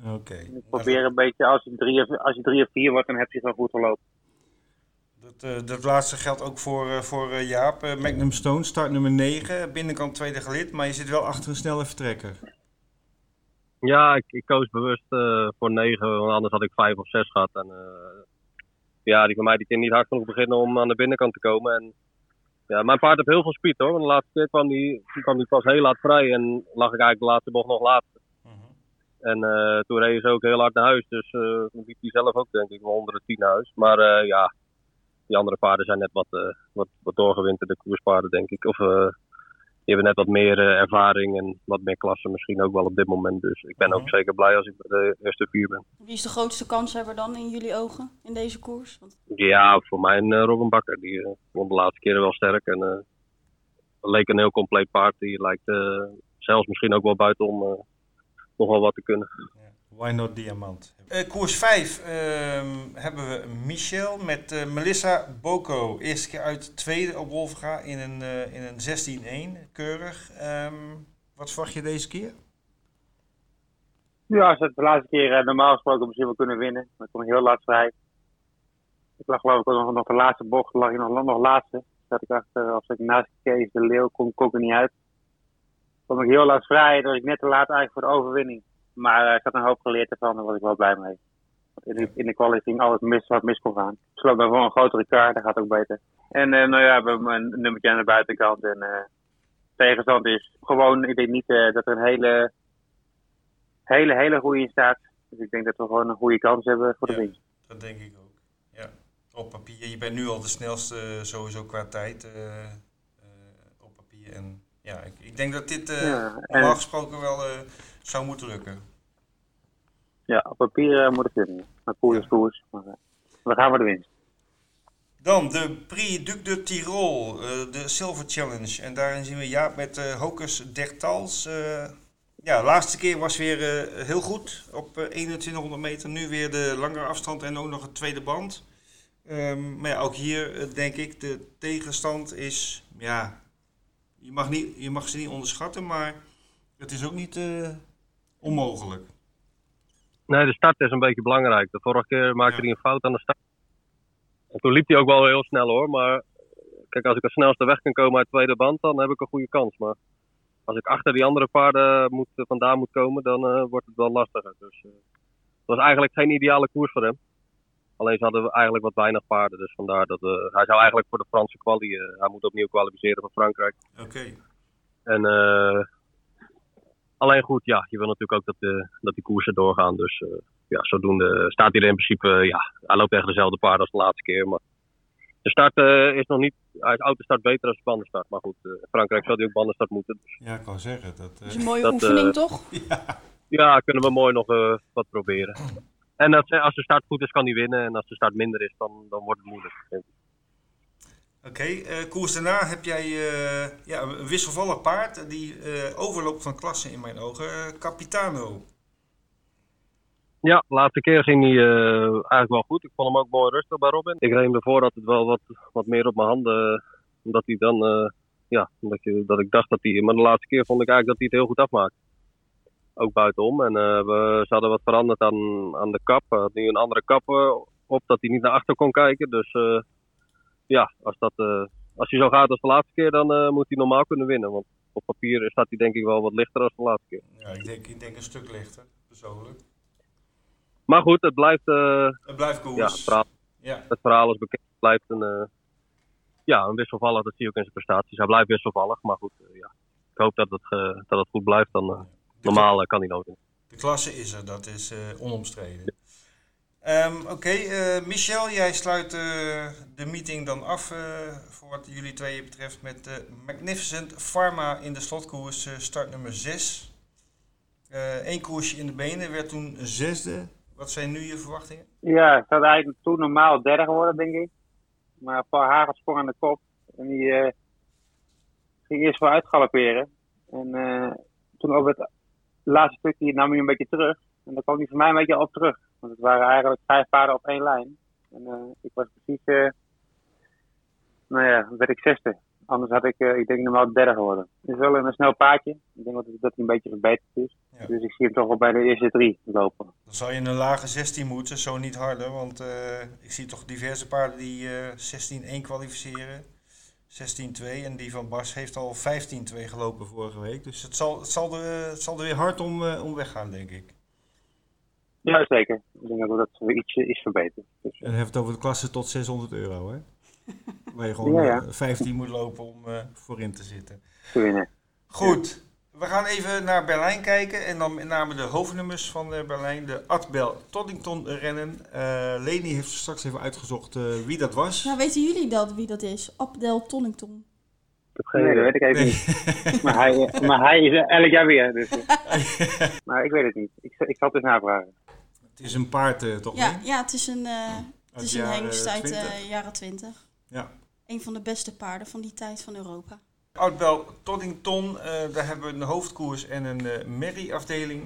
Oké. Okay. Ik probeer een beetje, als je, drie of, als je drie of vier wordt, dan heb je wel goed gelopen. Dat, uh, dat laatste geldt ook voor, uh, voor uh, Jaap. Magnum Stone, start nummer 9, binnenkant tweede gelid, maar je zit wel achter een snelle vertrekker. Ja, ik, ik koos bewust voor 9, want anders had ik 5 of 6 gehad. En, ja, die van mij die kon niet hard genoeg beginnen om aan de binnenkant te komen. En, ja, mijn paard heeft heel veel speed hoor. Want de laatste keer kwam die, kwam die pas heel laat vrij en lag ik eigenlijk de laatste bocht nog laat. En uh, toen reed ze ook heel hard naar huis. Dus toen liep hij zelf ook denk ik wel onder de tien naar huis. Maar ja, die andere paarden zijn net wat, wat, wat doorgewinterde koerspaarden denk ik. Of die hebben net wat meer ervaring en wat meer klasse misschien ook wel op dit moment. Dus ik ben ook zeker blij als ik bij de eerste vier ben. Wie is de grootste kanshebber dan in jullie ogen in deze koers? Want... Ja, voor mij Robin Bakker. Die won de laatste keren wel sterk. En leek een heel compleet paard. Die lijkt zelfs misschien ook wel buitenom nog wel wat te kunnen. Why not diamant? Uh, koers 5 uh, hebben we Michel met uh, Melissa Boko. Eerste keer uit tweede op Wolfga in een, uh, in een 16-1. Keurig. Um, wat verwacht je deze keer? Ja, ze het de laatste keer normaal gesproken misschien wel kunnen winnen. Maar ik kom heel laat vrij. Ik lag geloof ik nog, nog de laatste bocht, lag ik nog, nog laatste. Zat ik achter, als ik naast Kees de Leeuw kon, kon ik er niet uit kwam ik heel laat vrij. Dat was ik net te laat eigenlijk voor de overwinning. Maar uh, ik had een hoop geleerd ervan, daar was ik wel blij mee. In de, in de qualifying alles mis wat mis kon gaan. Ik sloot voor een grotere kaart, dat gaat ook beter. En uh, nou ja, we hebben een nummertje aan de buitenkant. En uh, tegenstand is gewoon, ik denk niet dat er een hele, hele, hele goede in staat. Dus ik denk dat we gewoon een goede kans hebben voor de ja, winst. Dat denk ik ook. Ja, op papier. Je bent nu al de snelste sowieso qua tijd op papier. En ja, ik, ik denk dat dit uh, ja, normaal gesproken wel uh, zou moeten lukken. Ja, op papier uh, moet het kunnen. Maar koers is koers. Maar we gaan voor de winst. Dan de Prix Duc de Tirol, de Silver Challenge. En daarin zien we Jaap met Hocus Dertals. ja, de laatste keer was weer heel goed op 2100 meter. Nu weer de langere afstand en ook nog een tweede band. Um, maar ja, ook hier denk ik, de tegenstand is ja, je mag, niet, je mag ze niet onderschatten, maar het is ook niet uh, onmogelijk. Nee, de start is een beetje belangrijk. De vorige keer maakte hij een fout aan de start. En toen liep hij ook wel heel snel hoor. Maar kijk, als ik het snelste weg kan komen uit de tweede band, dan heb ik een goede kans. Maar als ik achter die andere paarden moet, vandaan moet komen, dan uh, wordt het wel lastiger. Dus uh, het was eigenlijk geen ideale koers voor hem. Alleen ze hadden eigenlijk wat weinig paarden. Dus vandaar dat uh, hij zou eigenlijk voor de Franse quali. Uh, hij moet opnieuw kwalificeren voor Frankrijk. Oké. En uh, alleen goed, ja, je wil natuurlijk ook dat, de, dat die koersen doorgaan. Dus ja, zodoende staat hij er in principe. ja, hij loopt echt dezelfde paarden als de laatste keer. Maar de start is nog niet. Hij is autostart beter dan de bandenstart. Maar goed, Frankrijk zou die ook bandenstart moeten. Dus. Ja, ik kan zeggen. Dat, is een mooie oefening, toch? Ja. ja, kunnen we mooi nog wat proberen. En als, als de start goed is, kan hij winnen. En als de start minder is, dan, dan wordt het moeilijk. Oké, okay, uh, koers daarna heb jij uh, ja, een wisselvallig paard die uh, overloopt van klasse in mijn ogen. Capitano. Ja, de laatste keer ging hij eigenlijk wel goed. Ik vond hem ook mooi rustig bij Robin. Ik reed hem ervoor dat het wel wat, wat meer op mijn handen. omdat hij dan, ja, omdat, je, dat ik dacht dat hij. Maar de laatste keer vond ik eigenlijk dat hij het heel goed afmaakte ook buitenom. En uh, we, ze hadden wat veranderd aan, aan de kap. Uh, nu een andere kap uh, op, dat hij niet naar achter kon kijken. Dus ja, als, dat, als hij zo gaat als de laatste keer, dan moet hij normaal kunnen winnen. Want op papier staat hij denk ik wel wat lichter als de laatste keer. Ja, ik denk, ik denk een stuk lichter, persoonlijk. Maar goed, het blijft... het blijft koers. Ja, het, verhaal, ja. het verhaal is bekend. Het blijft een, ja, een wisselvallig, dat zie je ook in zijn prestaties. Hij blijft wisselvallig, maar goed, ja. Ik hoop dat het, dat het goed blijft, dan... Normaal kan hij nooit De klasse is er, dat is uh, onomstreden. Ehm, Oké, eh, Michel, jij sluit eh, de meeting dan af eh, voor wat jullie tweeën betreft met de Magnificent Pharma in de slotkoers, eh, start nummer 6. Eén koersje in de benen, werd toen zesde. Wat zijn nu je verwachtingen? Ja, het had eigenlijk toen normaal derde geworden, denk ik. Maar Paul Hagen sprong aan de kop. En die eh, ging eerst vooruit galopperen. En eh, toen op het laatste stukje nam hij een beetje terug. En daar kwam hij voor mij een beetje op terug. Want het waren eigenlijk vijf paarden op één lijn. En eh, ik was precies, eh, nou ja, werd ik zesde. Anders had ik, eh, ik denk normaal derde geworden. Het is wel een, snel paardje. Ik denk dat, dat hij een beetje verbeterd is. Ja. Dus ik zie hem toch wel bij de eerste drie lopen. Dan zou je een lage 16 moeten, zo niet harder. Want ik zie toch diverse paarden die eh 16-1 kwalificeren. 16-2 en die van Bas heeft al 15-2 gelopen vorige week. Dus het zal, het zal, er, het zal er weer hard om, eh, om weggaan, denk ik. Ja, zeker. Ik denk dat dat weer iets is verbeterd. Dus, En dan heeft het over de klasse tot 600 euro, hè? Waar je gewoon Ja, ja. eh, 15 moet lopen om eh, voorin te zitten. te winnen. Goed, we gaan even naar Berlijn kijken. En dan met name de hoofdnummers van eh, Berlijn. De Adbel Toddington rennen. Eh Leni heeft straks even uitgezocht eh, wie dat was. Nou, weten jullie dat wie dat is? Abdel Tonnington. Nee, dat weet ik even niet. Maar hij, maar hij is elk jaar weer. Dus, maar ik weet het niet. Ik, ik zal het eens navragen. Het is een paard, toch? Ja, ja het is een, eh, het is een hengst uit de 20. jaren 20. Ja. Een van de beste paarden van die tijd van Europa. Oudbel Toddington, eh, daar hebben we een hoofdkoers en een eh merrie-afdeling.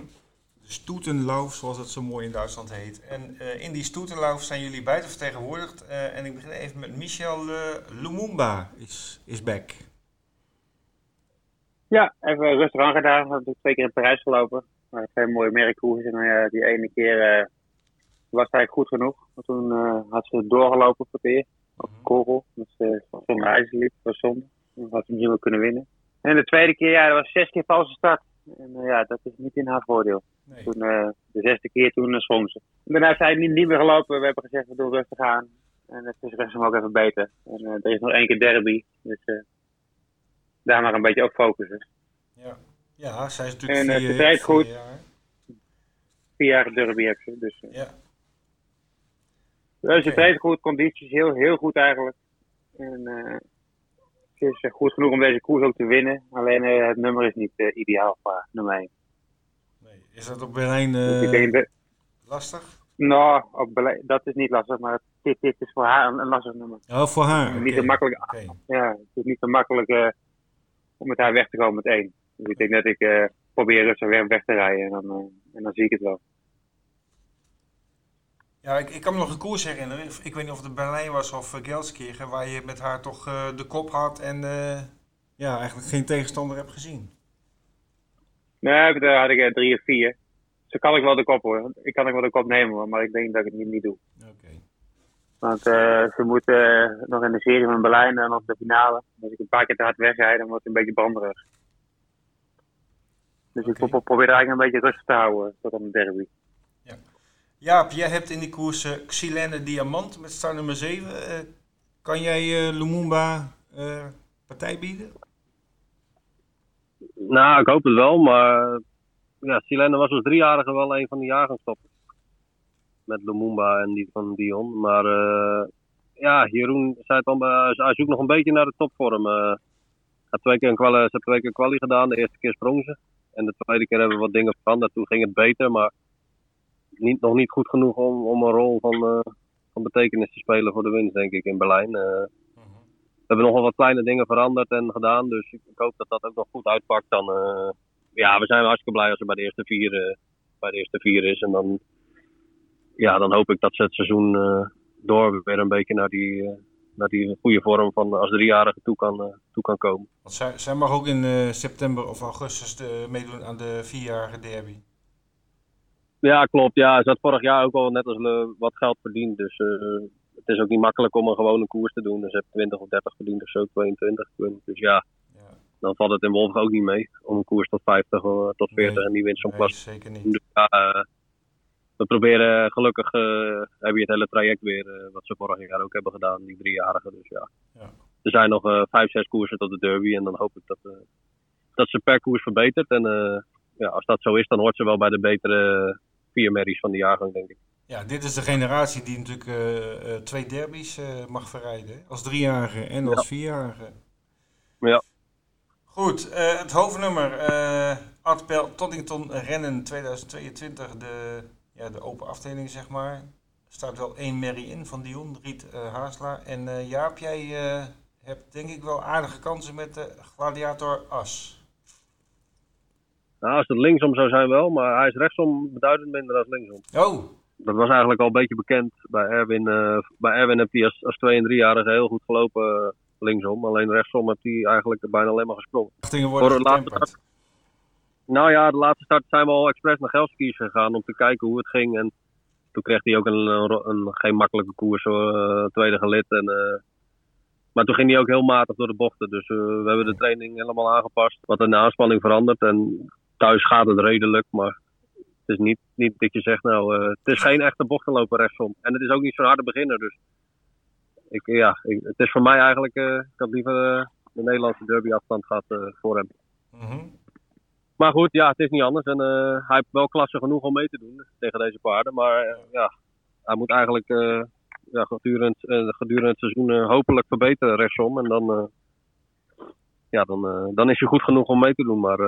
De Stoetenlauf, zoals het zo mooi in Duitsland heet. En eh, in die Stoetenlauf zijn jullie beide vertegenwoordigd. Eh, en ik begin even met Michel eh, Lumumba, is, is back. Ja, even rustig aan gedaan. We hebben twee keer in Parijs gelopen. Maar twee mooie merkkoers. En eh, die ene keer eh, was hij goed genoeg. Want toen eh, had ze doorgelopen voor het eerst. Op de korrel. Dus uh, zonder ijzerliep. Dat was zonde. Had ze misschien wel kunnen winnen. En de tweede keer, ja, dat was zes keer valse start. En eh, ja, dat is niet in haar voordeel. Nee. Toen, eh, de zesde keer toen uh, sprong ze. Daarna is hij niet, niet meer gelopen. We hebben gezegd, we doen rustig aan. En het is rustig ook even beter. En eh, er is nog één keer derby. Dus eh, daar maar een beetje op focussen. Ja, ja zij is natuurlijk En, eh, vier, ze vier goed. jaar. Vier jaar derby heb ze. Dus eh, Ja, dus ze Oké. treedt goed. Condities heel, heel goed eigenlijk. En eh, het is eh, goed genoeg om deze koers ook te winnen. Alleen eh, het nummer is niet eh, ideaal voor nummer 1. nee. Is dat op Berlijn lastig? nou, op dat is niet lastig. Maar dit, dit is voor haar een, een lastig nummer. Oh, voor haar. Niet zo makkelijk ja, het is niet zo makkelijk om met haar weg te komen met één. Dus ik denk dat ik eh, probeer rustig weg, weg te rijden en dan, en dan zie ik het wel. Ja, ik, ik kan me nog een koers herinneren. Ik weet niet of het Berlijn was of uh, Gelsenkirchen, waar je met haar toch eh, de kop had en eh, ja, eigenlijk geen tegenstander hebt gezien. Nee, daar had ik eh, drie of vier. Zo kan ik wel de kop hoor. Ik kan ook wel de kop nemen hoor, maar ik denk dat ik het niet, niet doe. Oké. Want eh, ze moeten eh, nog in de serie van Berlijn en op de finale. Als ik een paar keer te hard wegrijd, dan wordt het een beetje branderig. Dus ik probeer eigenlijk een beetje rustig te houden tot aan de derby. Jaap, jij hebt in die koers eh, Xylene Diamant met start nummer 7. Eh, kan jij eh, Lumumba partij bieden? Nou, ik hoop het wel, maar ja, Silene was als driejarige wel een van de jaargangstoppers. Met Lumumba en die van Dion. Maar ja, Jeroen zei het al, hij zoekt nog een beetje naar de topvorm. Hij had twee keer een ze hebben twee keer een kwalie gedaan. De eerste keer sprong ze. En de tweede keer hebben we wat dingen veranderd. Toen ging het beter, maar nog niet goed genoeg om, om een rol van, eh, van betekenis te spelen voor de winst, denk ik, in Berlijn. Eh, we hebben nog wel wat kleine dingen veranderd en gedaan. Dus ik, ik hoop dat dat ook nog goed uitpakt. Dan, eh, ja, we zijn hartstikke blij als ze bij de eerste vier, bij de eerste vier is. En dan, ja, dan hoop ik dat ze het seizoen door weer een beetje naar die, naar die goede vorm van als driejarige toe kan, toe kan komen. Zij, zij mag ook in september of augustus meedoen aan de vierjarige derby. Ja, klopt. Ja, ze had vorig jaar ook al net als Le wat geld verdiend. Dus eh, het is ook niet makkelijk om een gewone koers te doen. Dus ze heeft 20 of 30 verdiend of zo, 22. ik weet niet. Dus ja, Ja, dan valt het in Wolf ook niet mee. Om een koers tot 50 of tot 40 Nee. en die winst zo'n nee, klas zeker niet. Dus ja, eh, we proberen gelukkig, eh, heb je het hele traject weer, eh, wat ze vorig jaar ook hebben gedaan, die driejarigen. Dus ja. Ja. Er zijn nog eh, vijf, zes koersen tot de derby en dan hoop ik dat, eh, dat ze per koers verbetert. En eh, ja, als dat zo is, dan hoort ze wel bij de betere vier merries van de jaargang, denk ik. Ja, dit is de generatie die natuurlijk eh, eh, twee derbies eh, mag verrijden. hè? Als driejarige en als vierjarige. Ja. Goed, het hoofdnummer. eh Artpel Toddington Rennen 2022. De, ja, de open afdeling, zeg maar. Er staat wel één merrie in van Dion, Riet Haasla. En Jaap, jij hebt denk ik wel aardige kansen met de Gladiator As. Nou, als het linksom zou zijn wel, maar hij is rechtsom beduidend minder dan linksom. Oh, Dat was eigenlijk al een beetje bekend bij Erwin. eh, bij Erwin heeft hij als, als 2 en 3-jarige heel goed gelopen eh, linksom. Alleen rechtsom heeft hij eigenlijk bijna alleen maar gesprongen. Voor het laatste getemperd. Nou ja, de laatste start zijn we al expres naar Gelskies gegaan om te kijken hoe het ging. En toen kreeg hij ook een, een, een- geen makkelijke koers, eh, tweede gelid. En, maar toen ging hij ook heel matig door de bochten. Dus we hebben de training helemaal aangepast. Wat in de aanspanning verandert. En thuis gaat het redelijk, maar het is niet, niet dat je zegt, nou, eh, het is geen echte bochtenloper rechtsom. En het is ook niet zo'n harde beginner. Dus ik, ja, ik- het is voor mij eigenlijk, eh, ik had liever eh, de Nederlandse derby afstand gehad eh, voor hem. Mhm. Maar goed, ja, het is niet anders. En hij heeft wel klasse genoeg om mee te doen tegen deze paarden. Maar ja, hij moet eigenlijk ja, gedurende, eh, gedurende het seizoen hopelijk verbeteren rechtsom. En dan, ja, dan, dan is hij goed genoeg om mee te doen. Maar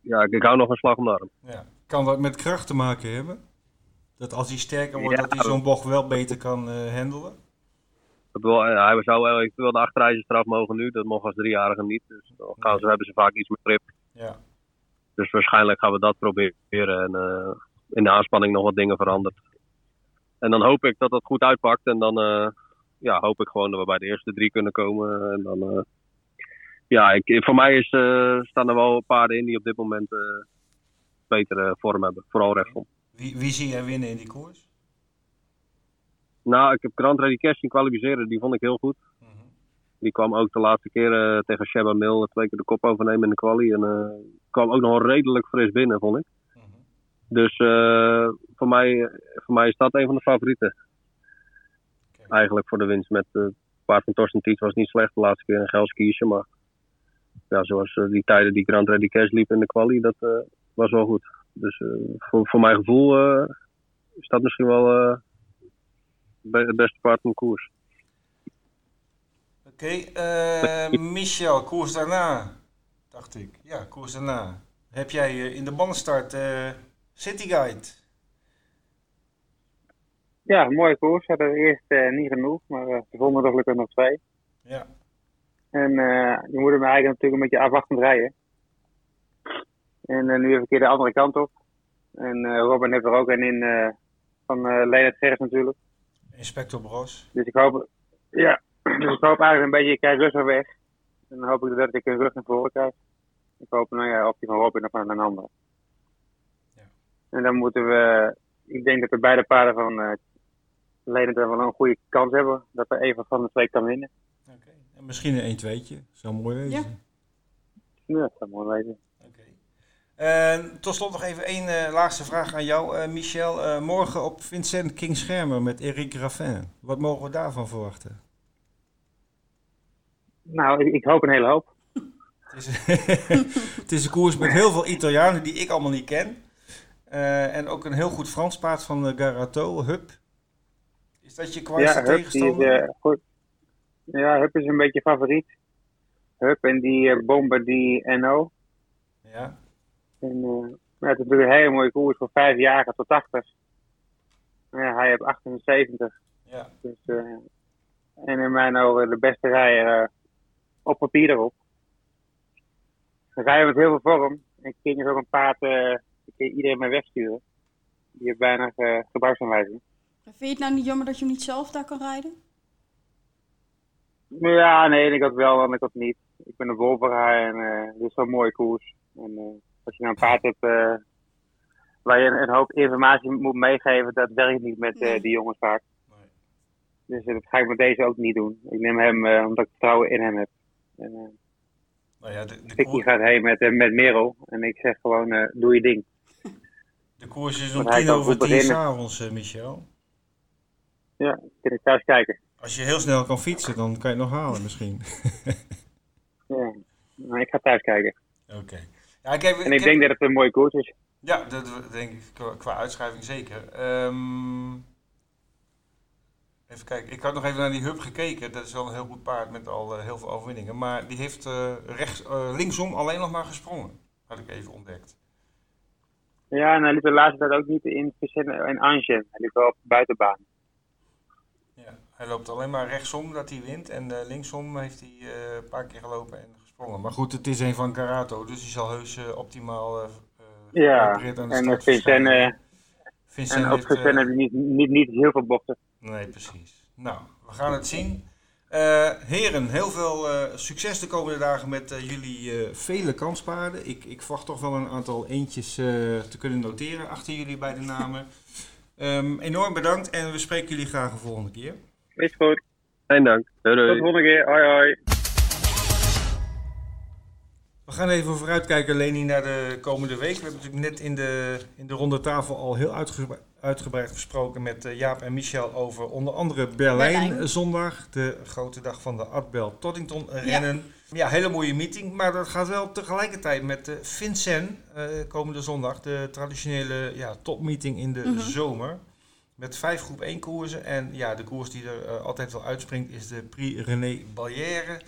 ja, ik, ik hou nog een slag om de arm. Ja. Kan dat met kracht te maken hebben? Dat als hij sterker wordt, Ja. dat hij zo'n bocht wel beter kan eh, handelen? Dat wil, eh, hij zou eventueel de achterijzenstraf mogen nu. Dat mogen als driejarige niet. Dus dan gaan ze, hebben ze vaak iets meer grip. Ja. Dus waarschijnlijk gaan we dat proberen. En eh, in de aanspanning nog wat dingen veranderd. En dan hoop ik dat dat goed uitpakt. En dan ja, hoop ik gewoon dat we bij de eerste drie kunnen komen. En dan, ja, ik, voor mij is, eh, staan er wel paarden in die op dit moment eh, betere vorm hebben. Vooral rechtsom. Wie, wie zie jij winnen in die koers? Nou, ik heb Grand Ready Cash zien kwalificeren. Die vond ik heel goed. Mhm. Die kwam ook de laatste keer eh, tegen Sheba Mill twee keer de kop overnemen in de quali. En kwam ook nog redelijk fris binnen, vond ik. Mhm. Dus voor, mij, voor mij is dat een van de favorieten. Eigenlijk voor de winst. Met het paard van Torsten Tietz was niet slecht de laatste keer in Gelskiesje. Maar ja, zoals eh, die tijden die Grand Ready Cash liep in de quali, dat eh, was wel goed. Dus eh, voor, voor mijn gevoel eh, is dat misschien wel eh, het beste paard van de koers. Oké, eh, Michel, koers daarna, dacht ik. Ja, koers daarna. Heb jij eh, in de bandenstart eh City Guide? Ja, mooie koers. We hadden eerst niet genoeg, maar we vonden er gelukkig nog twee. Ja. En eh je moet hem eigenlijk natuurlijk een beetje afwachtend rijden. En eh, nu even een keer de andere kant op. En eh, Robin heeft er ook een in eh, van eh Leonard Gerrit natuurlijk. Inspector Bros. Dus ik hoop, ja, dus ik hoop eigenlijk een beetje, ik krijg rustig weg. En dan hoop ik dat ik een rug naar voren krijg. Ik hoop, nou ja, of die van Robin of van een ander. Ja. En dan moeten we, ik denk dat de beide paarden van uh, wel een goede kans hebben. Dat er even van de twee kan winnen. Oké. En misschien een 1-2'tje. Zou mooi wezen. Ja. Ja, dat zou mooi wezen. Tot slot nog even één eh, laatste vraag aan jou, eh, Michel. Eh, morgen op Vincent King Schermer met Eric Raffin. Wat mogen we daarvan verwachten? Nou, ik, ik hoop een hele hoop. Het is, het is een koers met heel veel Italianen die ik allemaal niet ken. Eh, en ook een heel goed Frans paard van uh, Garato, Hup. Is dat je kwartste ja, Hup, die tegenstander? is, uh, goed. Ja, Hup is een beetje favoriet. Hup en die uh, Bomber, die NO. Ja. En, uh, ja, het is natuurlijk een hele mooie koers voor vijf jaar tot 80. Ja, hij heeft 78. Ja. Dus, uh, en in mijn ogen de beste rijder uh, op papier erop. Rijdt met heel veel vorm. En King is ook een paard, uh, ik kan iedereen mee wegsturen. Die heeft weinig uh, gebruiksaanwijzing. Vind je het nou niet jammer dat je hem niet zelf daar kan rijden? Ja, nee, ik had wel en ik had niet. Ik ben een wolveraar en uh, dit is zo'n mooie koers. En uh, als je nou een paard hebt uh, waar je een, een, hoop informatie moet meegeven, dat werkt niet met die jongens vaak. Nee. Dus dat ga ik met deze ook niet doen. Ik neem hem omdat ik vertrouwen in hem heb. En, nou ja, de, de koers... gaat heen met, met Merel en ik zeg gewoon, doe je ding. De koers is om tien over tien s'avonds, Michel. Ja, kun ik thuis kijken. Als je heel snel kan fietsen, dan kan je het nog halen misschien. ja, nou, ik ga thuis kijken. Oké. Okay. Ja, ik heb, en ik, ik denk heb... dat het een mooie koers is. Ja, dat denk ik qua- qua uitschrijving zeker. Ehm, even kijken, ik had nog even naar die Hub gekeken. Dat is wel een heel goed paard met al eh, heel veel overwinningen. Maar die heeft eh, rechts, eh, linksom alleen nog maar gesprongen. Had ik even ontdekt. Ja, en hij liep de laatste tijd ook niet in en Angers. Hij liep wel op de buitenbaan. Ja, hij loopt alleen maar rechtsom dat hij wint. En eh, linksom heeft hij eh, een paar keer gelopen en gesprongen. Maar goed, het is een van Carato. Dus die zal heus eh, optimaal... Ja, de en verschijnen. Vincent en op heeft, eh, Vicenne heb je niet, niet, niet heel veel bochten. Nee, precies. Nou, we gaan het zien. Heren, heel veel succes de komende dagen met jullie vele kanspaarden. Ik, ik verwacht toch wel een aantal eentjes te kunnen noteren achter jullie bij de namen. Ehm, enorm bedankt en we spreken jullie graag een volgende keer. Is goed. Fijn dank. Doei, Tot de volgende keer. Hoi hoi. We gaan even vooruitkijken, Leni, naar de komende week. We hebben natuurlijk net in de, in de ronde tafel al heel uitgebreid, uitgebreid gesproken met eh, Jaap en Michel over onder andere Berlijn, Berlijn. zondag. De grote dag van de Adbel Toddington rennen. Ja. hele mooie meeting, maar dat gaat wel tegelijkertijd met de Vincent eh, komende zondag. De traditionele ja, topmeeting in de Mhm. zomer. Met vijf groep 1 koersen. En ja, de koers die er eh, altijd wel uitspringt is de Prix René Ballière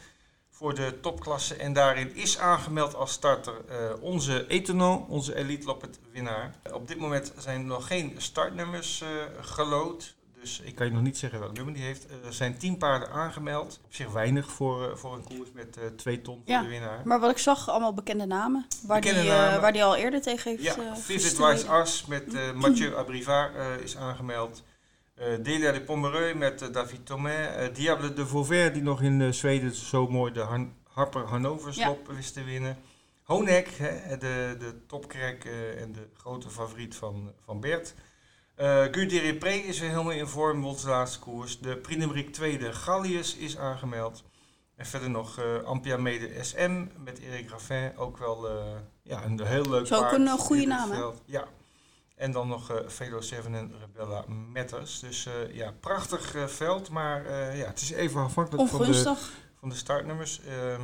voor de topklasse. En daarin is aangemeld als starter eh, onze Etonal, onze Elite Loppet winnaar. Op dit moment zijn er nog geen startnummers eh gelood. Dus ik kan je nog niet zeggen welk nummer die heeft. Er zijn tien paarden aangemeld. Op zich weinig voor, eh, voor een koers met eh twee ton voor Ja. de winnaar. Maar wat ik zag, allemaal bekende namen. Waar, Bekende die, eh, namen. waar die al eerder tegen heeft Ja, eh, Vivid gestreden. Wise As met eh, Mathieu Abrivard eh, is aangemeld. Eh Delia de Pomereux met eh, David Thomain. Eh, Diable de Vauvert, die nog in eh, Zweden zo mooi de Han Harper Hannover slop wist te winnen. Honek, hè, de, de topkrek eh, en de grote favoriet van, van Bert. Eh Guy is weer helemaal in vorm, won zijn laatste koers. De Prix tweede Gallius is aangemeld. En verder nog eh Ampia Mede SM met Erik Raffin. Ook wel eh, ja, een heel leuk Is ook paard een, eh, goede naam. Ja. En dan nog Velo 7 en Rebella Matters. Dus ja, prachtig veld. Maar ja, het is even afhankelijk van de, van de startnummers. Ehm,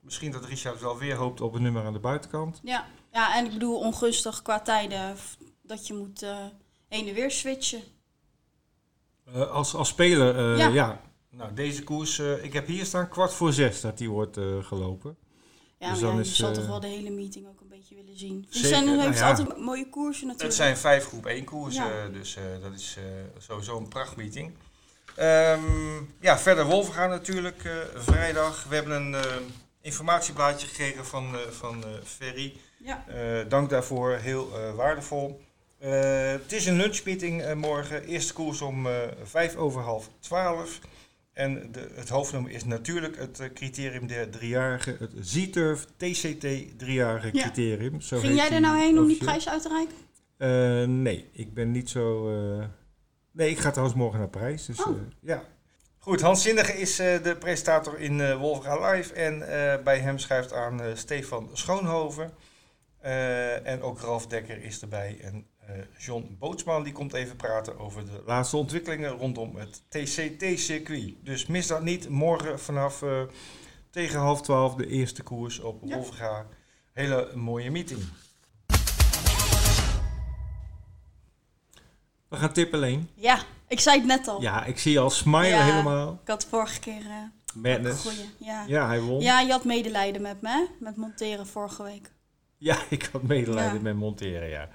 misschien dat Richard wel weer hoopt op een nummer aan de buitenkant. Ja. ja, en ik bedoel ongunstig qua tijden. Dat je moet heen en weer switchen. Eh, als, als speler, eh, ja. Ja. Nou, deze koers, eh, ik heb hier staan kwart voor zes dat die wordt gelopen. Ja, Dus maar dan ja, is, je zal toch wel de hele meeting ook een beetje willen zien. zeker, Zeker, nou heeft ja. altijd mooie koersen natuurlijk. Het zijn vijf groep 1 koersen, dus dat is sowieso een prachtmeeting. Ehm, ja, verder Wolfgaan natuurlijk, vrijdag. We hebben een informatieblaadje gekregen van, van Ferry. Ja. Dank daarvoor, heel waardevol. Eh, het is een lunchmeeting eh, morgen. Eerste koers om eh, vijf over half twaalf. En de, het hoofdnummer is natuurlijk het criterium der driejarige, het Z-Turf TCT driejarige Ja. criterium. Zo Ging jij er nou heen om die prijs uit te reiken? Nee, ik ben niet zo. Nee, ik ga trouwens morgen naar Parijs. Dus Oh. ja. Goed, Hans Zinnige is de presentator in Wolfga Live. En bij hem schrijft aan Stefan Schoonhoven. En ook Ralf Dekker is erbij. En John Bootsman die komt even praten over de laatste ontwikkelingen rondom het TCT-circuit. Dus mis dat niet. Morgen vanaf eh, tegen half twaalf de eerste koers op Ja. Wolfga. Hele mooie meeting. We gaan tippen alleen. Ja, ik zei het net al. Ja, ik zie je al smilen Ja. helemaal. Ik had vorige keer eh Madness. goeie. Ja. Ja, hij won. ja, je had medelijden met me? Met monteren vorige week. Ja, ik had medelijden met monteren, ja.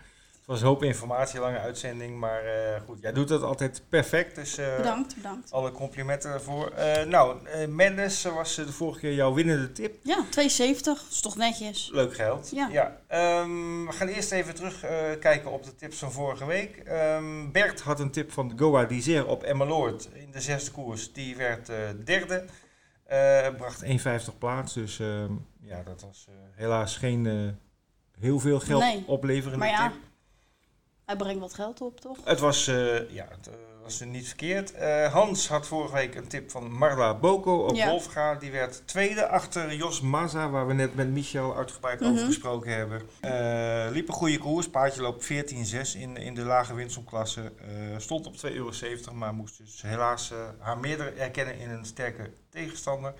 Het was een hoop informatie, lange uitzending, maar eh, goed, jij doet dat altijd perfect, dus eh, Bedankt, bedankt. alle complimenten daarvoor. Eh, nou, Mendes was de vorige keer jouw winnende tip. Ja, 2,70. Is toch netjes. Leuk geld. Ja. Ehm, we gaan eerst even terugkijken kijken op de tips van vorige week. Ehm, Bert had een tip van Goa Dizer op Emmeloord in de zesde koers. Die werd derde. Bracht 1,50 plaats, dus ehm, ja, dat was helaas geen heel veel geld Nee. opleverende Maar ja, tip. Hij brengt wat geld op, toch? Het was, eh, ja, het eh, was niet verkeerd. Eh, Hans had vorige week een tip van Marla Boko op Ja. Wolfga. Die werd tweede achter Jos Maza, waar we net met Michel uitgebreid over Mhm. gesproken hebben. Liep een goede koers. Paardje loopt 14-6 in, in de lage winstomklasse. Stond op 2,70 euro, maar moest dus helaas haar meerdere erkennen in een sterke tegenstander.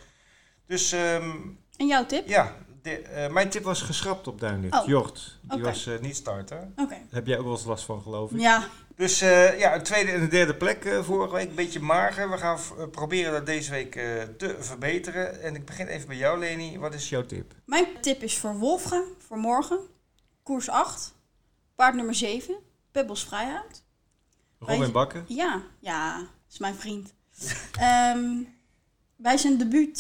Dus ehm, En jouw tip? ja, de, eh, mijn tip was geschrapt op Duinlicht. Oh, Jort, die was eh, niet starter. Daar heb jij ook wel eens last van, geloof ik. Ja, Dus eh, ja, een tweede en een derde plek vorige week. Een beetje mager. We gaan proberen dat deze week te verbeteren. En ik begin even bij jou, Leni. Wat is jouw tip? mijn tip is voor Wolfga, voor morgen. Koers 8, paard nummer 7, Pebbles Vrijheid. Robin Wij- Bakker. Ja, ja, is mijn vriend. Ehm, bij zijn debuut,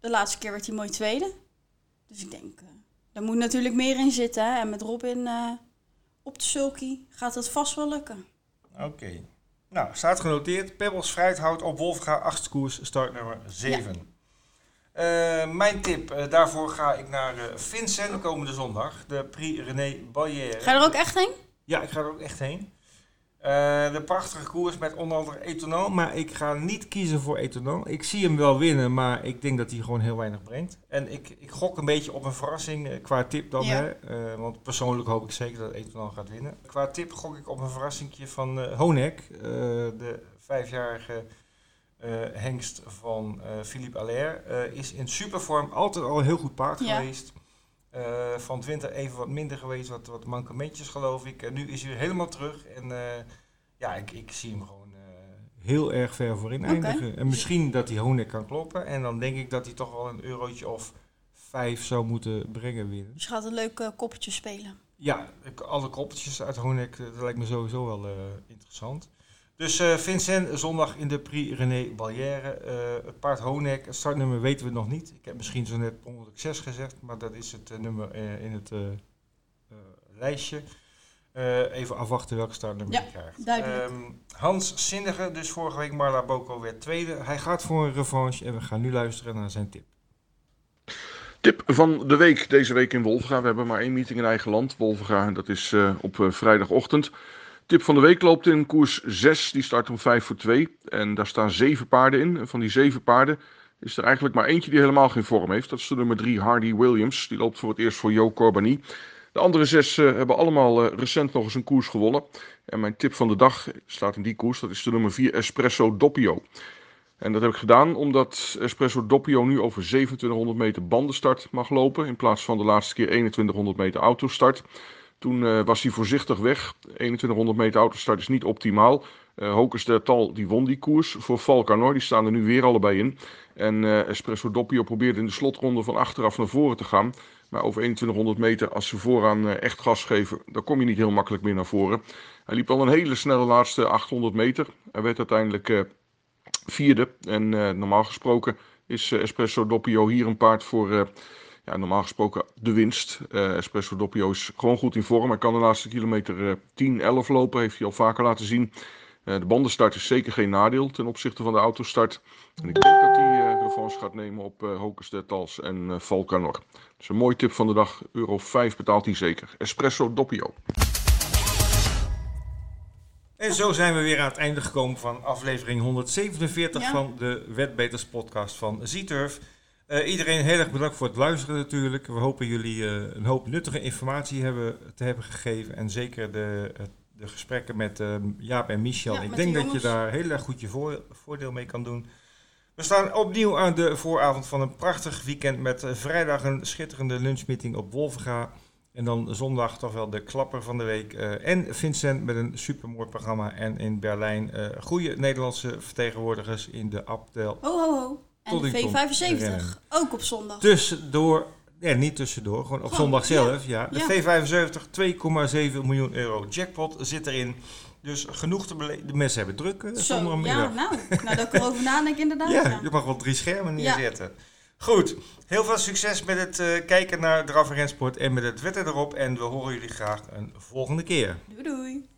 de laatste keer werd hij mooi tweede. Dus ik denk, eh daar moet natuurlijk meer in zitten. Hè? En met Robin eh, op de sulky gaat het vast wel lukken. Oké. Nou, staat genoteerd. Pebbles Vrijheid houdt op Wolfga, achtste koers, start nummer 7. Eh, mijn tip, daarvoor ga ik naar eh, Vincent komende zondag. De Prix René Barrière. Ga je er ook echt heen? Ja, ik ga er ook echt heen. Eh, de prachtige koers met onder andere Etonal. Maar ik ga niet kiezen voor Etonal. Ik zie hem wel winnen, maar ik denk dat hij gewoon heel weinig brengt. En ik, ik gok een beetje op een verrassing eh, qua tip dan. Ja. Hè? Eh, want persoonlijk hoop ik zeker dat Etonal gaat winnen. Qua tip gok ik op een verrassingje van Honek. de vijfjarige hengst van Philippe Allaire. is in supervorm altijd al een heel goed paard Ja. geweest. Eh, van winter even wat minder geweest, wat, wat mankementjes geloof ik. En nu is hij weer helemaal terug. En eh, ja, ik, ik zie hem gewoon eh, heel erg ver voorin Oké. eindigen. En misschien dat hij Honek kan kloppen. En dan denk ik dat hij toch wel een eurotje of vijf zou moeten brengen winnen. Dus je gaat een leuk koppeltje spelen. Ja, ik- alle koppeltjes uit Honek, dat lijkt me sowieso wel interessant. Dus eh, Vincent, zondag in de Prix René Ballière. Eh, het paard Honek, het startnummer weten we nog niet. Ik heb misschien zo net 106 gezegd, maar dat is het eh, nummer eh, in het eh, eh, lijstje. Eh, even afwachten welke startnummer Ja, hij krijgt. duidelijk. Ehm, Hans Zinnige, dus vorige week Marla Boko werd tweede. Hij gaat voor een revanche en we gaan nu luisteren naar zijn tip. Tip van de week, deze week in Wolvenga. We hebben maar één meeting in eigen land, Wolvenga, en dat is eh, op eh, vrijdagochtend. Tip van de week loopt in koers 6, die start om 5 voor 2. En daar staan zeven paarden in. En van die zeven paarden is er eigenlijk maar eentje die helemaal geen vorm heeft. Dat is de nummer 3, Hardy Williams. Die loopt voor het eerst voor Jo Corbani. De andere zes eh, hebben allemaal eh, recent nog eens een koers gewonnen. En mijn tip van de dag staat in die koers, dat is de nummer 4, Espresso Doppio. En dat heb ik gedaan omdat Espresso Doppio nu over 2700 meter bandenstart mag lopen. In plaats van de laatste keer 2100 meter autostart. Toen eh, was hij voorzichtig weg. 2100 meter autostart is niet optimaal. Eh Hokers der Tal die won die koers voor Valkanor. Die staan er nu weer allebei in. En eh, Espresso Doppio probeerde in de slotronde van achteraf naar voren te gaan. Maar over 2100 meter, als ze vooraan echt gas geven, dan kom je niet heel makkelijk meer naar voren. Hij liep al een hele snelle laatste 800 meter. Hij werd uiteindelijk vierde. En normaal gesproken is Espresso Doppio hier een paard voor, ja, normaal gesproken de winst. Eh, Espresso Doppio is gewoon goed in vorm. Hij kan de laatste kilometer eh 10, 11 lopen, heeft hij al vaker laten zien. Eh, de bandenstart is zeker geen nadeel ten opzichte van de autostart. En ik denk dat hij eh revanche gaat nemen op eh Hokers der Tals en eh Valkanor. Dus een mooi tip van de dag. Euro 5 betaalt hij zeker. Espresso Doppio. En zo zijn we weer aan het einde gekomen van aflevering 147 Ja. van de Wetbeters podcast van Zieturf. Eh, iedereen heel erg bedankt voor het luisteren natuurlijk. We hopen jullie eh, een hoop nuttige informatie hebben, te hebben gegeven. En zeker de, de gesprekken met eh, Jaap en Michel. Ja, Ik denk de dat je daar heel erg goed je voor- voordeel mee kan doen. We staan opnieuw aan de vooravond van een prachtig weekend met vrijdag een schitterende lunchmeeting op Wolvenga. En dan zondag toch wel de klapper van de week. en Vincent met een supermooi programma. En in Berlijn goede Nederlandse vertegenwoordigers in de Abdel. Ho, ho, ho. En de V75, ook op zondag. Tussendoor, ja, niet tussendoor, gewoon op zondag zelf. Ja. De V75, 2,7 miljoen euro jackpot zit erin. Dus genoeg te beleven. De mensen hebben druk eh, Zo, zonder Ja, nou, nou, dat ik erover nadenk inderdaad. Ja, je mag wel drie schermen neerzetten. Goed, heel veel succes met het eh, kijken naar de Rensport en met het wetten erop. En we horen jullie graag een volgende keer. Doei doei.